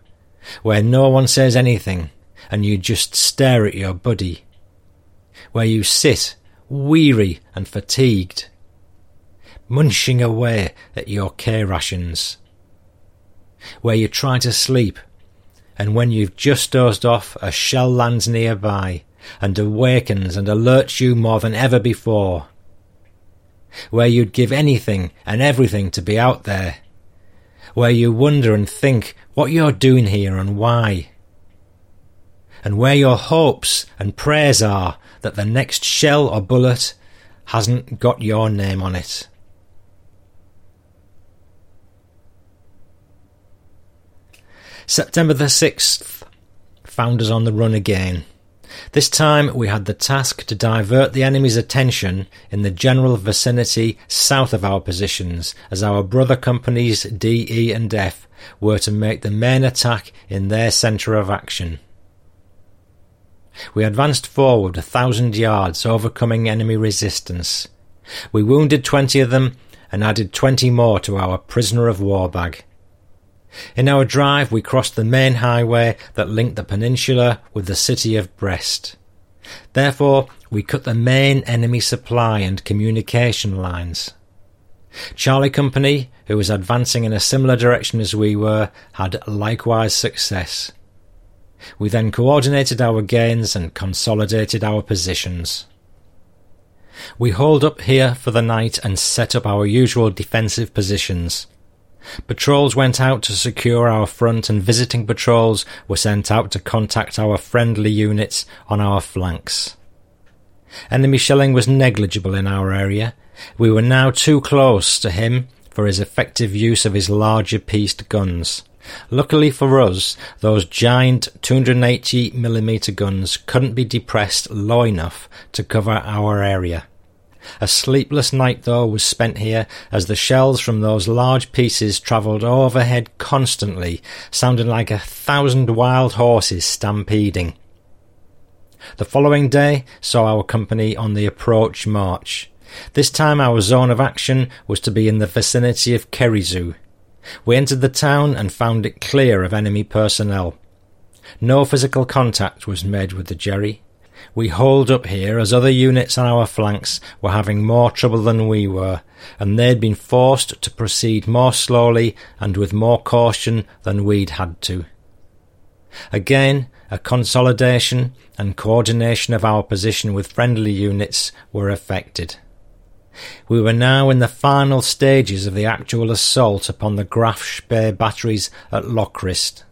where no one says anything and you just stare at your buddy, where you sit weary and fatigued, munching away at your K rations, where you try to sleep, and when you've just dozed off, a shell lands nearby and awakens and alerts you more than ever before, where you'd give anything and everything to be out there, where you wonder and think what you're doing here and why. And where your hopes and prayers are that the next shell or bullet hasn't got your name on it. September the 6th found us on the run again. This time we had the task to divert the enemy's attention in the general vicinity south of our positions, as our brother companies D, E, and F were to make the main attack in their centre of action. We advanced forward a thousand yards, overcoming enemy resistance. We wounded twenty of them and added twenty more to our prisoner of war bag. In our drive, we crossed the main highway that linked the peninsula with the city of Brest. Therefore, we cut the main enemy supply and communication lines. Charlie Company, who was advancing in a similar direction as we were, had likewise success. We then coordinated our gains and consolidated our positions. We holed up here for the night and set up our usual defensive positions. Patrols went out to secure our front and visiting patrols were sent out to contact our friendly units on our flanks. Enemy shelling was negligible in our area. We were now too close to him for his effective use of his larger pieced guns. Luckily for us, those giant 280mm guns couldn't be depressed low enough to cover our area. A sleepless night, though, was spent here as the shells from those large pieces travelled overhead constantly, sounding like a thousand wild horses stampeding. The following day saw our company on the approach march. This time our zone of action was to be in the vicinity of Kerizu, we entered the town and found it clear of enemy personnel. No physical contact was made with the Jerry. We holed up here as other units on our flanks were having more trouble than we were, and they'd been forced to proceed more slowly and with more caution than we'd had to. Again, a consolidation and coordination of our position with friendly units were effected. We were now in the final stages of the actual assault upon the Graf Spee batteries at Lochrist.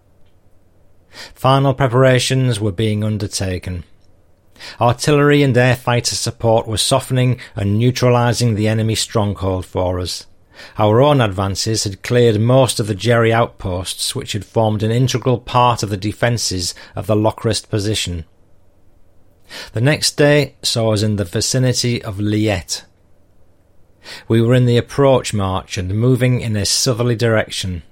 Final preparations were being undertaken. Artillery and air fighter support were softening and neutralising the enemy stronghold for us. Our own advances had cleared most of the Jerry outposts which had formed an integral part of the defences of the Lochrist position. The next day saw us in the vicinity of Liette. We were in the approach march and moving in a southerly direction.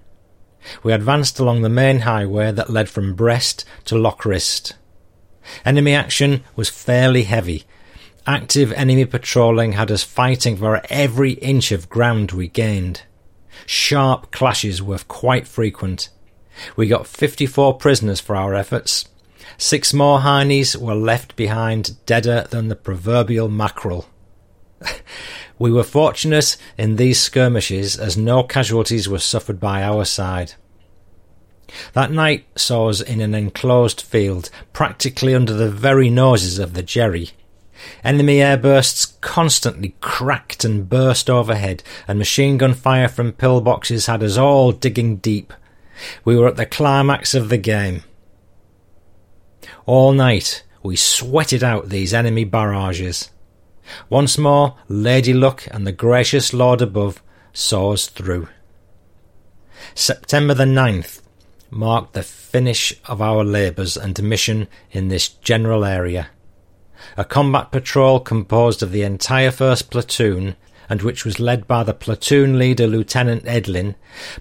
we advanced along the main highway that led from Brest to Lochrist. Enemy action was fairly heavy. Active enemy patrolling had us fighting for every inch of ground we gained. Sharp clashes were quite frequent. We got 54 prisoners for our efforts. Six more Heinies were left behind, deader than the proverbial mackerel. we were fortunate in these skirmishes as no casualties were suffered by our side. That night saw us in an enclosed field, practically under the very noses of the Jerry. Enemy airbursts constantly cracked and burst overhead, and machine gun fire from pillboxes had us all digging deep. We were at the climax of the game. All night we sweated out these enemy barrages. Once more, Lady Luck and the gracious Lord above saw us through. September the 9th marked the finish of our labours and mission in this general area. A combat patrol composed of the entire first platoon and which was led by the platoon leader Lieutenant Edlin,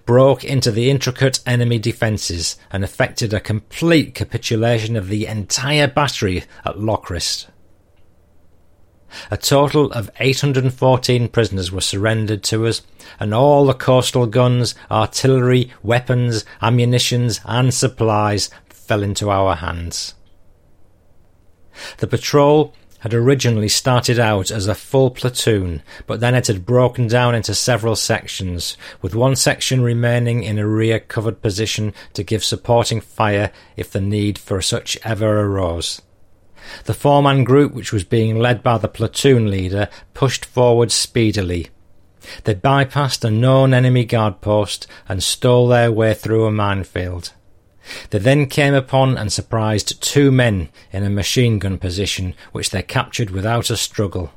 broke into the intricate enemy defences and effected a complete capitulation of the entire battery at Lochrist. A total of 814 prisoners were surrendered to us, and all the coastal guns, artillery, weapons, ammunitions, and supplies fell into our hands. The patrol had originally started out as a full platoon, but then it had broken down into several sections, with one section remaining in a rear covered position to give supporting fire if the need for such ever arose. The four man group, which was being led by the platoon leader, pushed forward speedily. They bypassed a known enemy guard post and stole their way through a minefield. They then came upon and surprised two men in a machine gun position, which they captured without a struggle.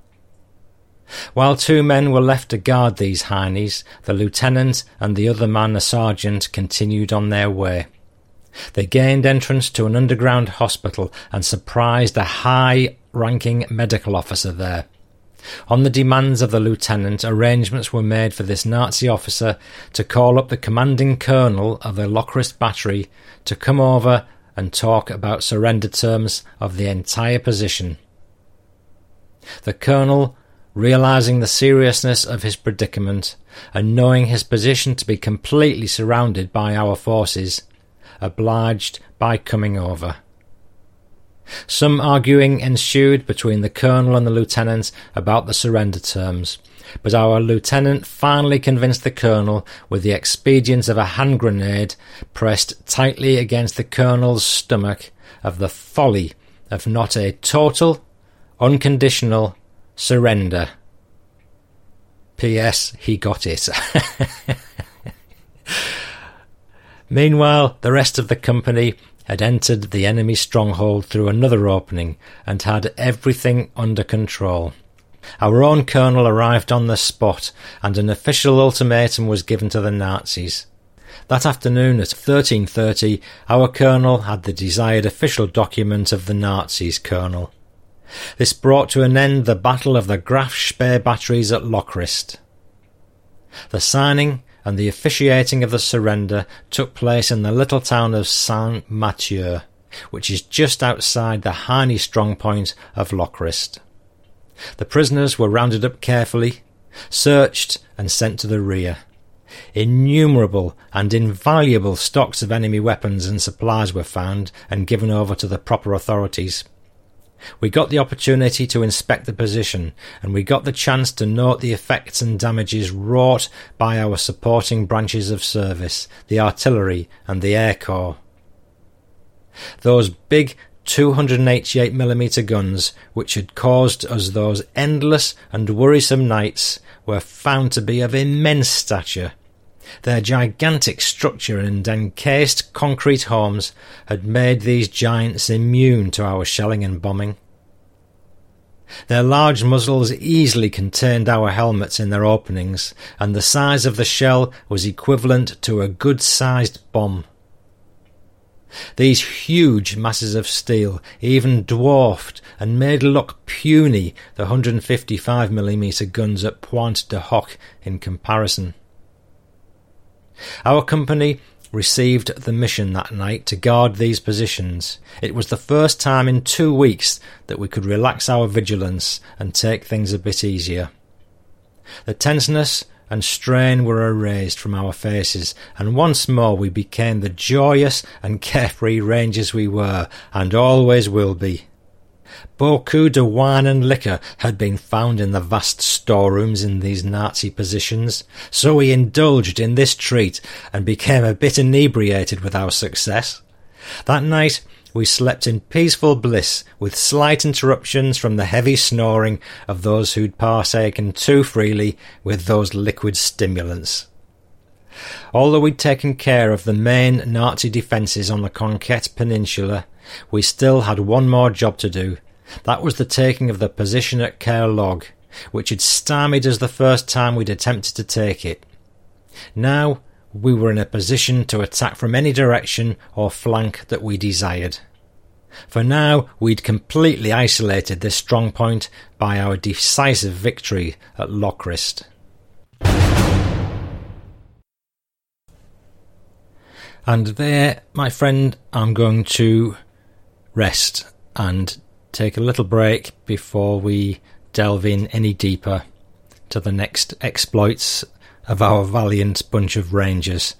While two men were left to guard these Heinies, the lieutenant and the other man, a sergeant, continued on their way. They gained entrance to an underground hospital and surprised a high ranking medical officer there. On the demands of the lieutenant, arrangements were made for this Nazi officer to call up the commanding colonel of the Lochrist battery to come over and talk about surrender terms of the entire position. The colonel, realizing the seriousness of his predicament and knowing his position to be completely surrounded by our forces, obliged by coming over. Some arguing ensued between the colonel and the lieutenant about the surrender terms, but our lieutenant finally convinced the colonel with the expedient of a hand grenade pressed tightly against the colonel's stomach of the folly of not a total, unconditional surrender. P.S. He got it. Meanwhile, the rest of the company had entered the enemy stronghold through another opening and had everything under control. Our own colonel arrived on the spot, and an official ultimatum was given to the Nazis. That afternoon at 13.30, our colonel had the desired official document of the Nazis' colonel. This brought to an end the battle of the Graf Spee batteries at Lochrist. The signing and the officiating of the surrender took place in the little town of Saint Mathieu, which is just outside the Heine strong point of Lochrist. The prisoners were rounded up carefully, searched, and sent to the rear. Innumerable and invaluable stocks of enemy weapons and supplies were found and given over to the proper authorities. We got the opportunity to inspect the position, and we got the chance to note the effects and damages wrought by our supporting branches of service, the artillery and the air corps. Those big 288mm guns, which had caused us those endless and worrisome nights, were found to be of immense stature their gigantic structure and encased concrete homes had made these giants immune to our shelling and bombing. Their large muzzles easily contained our helmets in their openings, and the size of the shell was equivalent to a good sized bomb. These huge masses of steel even dwarfed and made look puny the 155mm guns at Pointe du Hoc in comparison. Our company received the mission that night to guard these positions. It was the first time in two weeks that we could relax our vigilance and take things a bit easier. The tenseness and strain were erased from our faces, and once more we became the joyous and carefree rangers we were, and always will be. Beaucoup de wine and liquor had been found in the vast storerooms in these Nazi positions, so we indulged in this treat and became a bit inebriated with our success. That night we slept in peaceful bliss, with slight interruptions from the heavy snoring of those who'd partaken too freely with those liquid stimulants. Although we'd taken care of the main Nazi defences on the Conquet Peninsula, we still had one more job to do. That was the taking of the position at Kerr Log, which had stymied us the first time we'd attempted to take it. Now we were in a position to attack from any direction or flank that we desired. For now, we'd completely isolated this strong point by our decisive victory at Lochrist. And there, my friend, I'm going to rest and take a little break before we delve in any deeper to the next exploits of our valiant bunch of Rangers.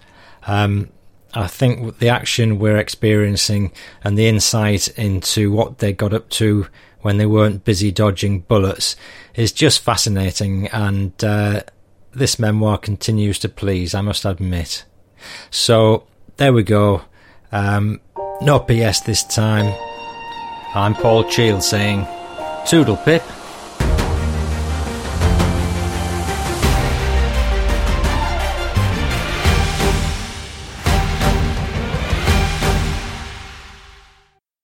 Um, I think the action we're experiencing and the insight into what they got up to when they weren't busy dodging bullets is just fascinating, and uh, this memoir continues to please, I must admit. So, there we go. Um, no PS this time. I'm Paul Cheall saying, Toodle Pip.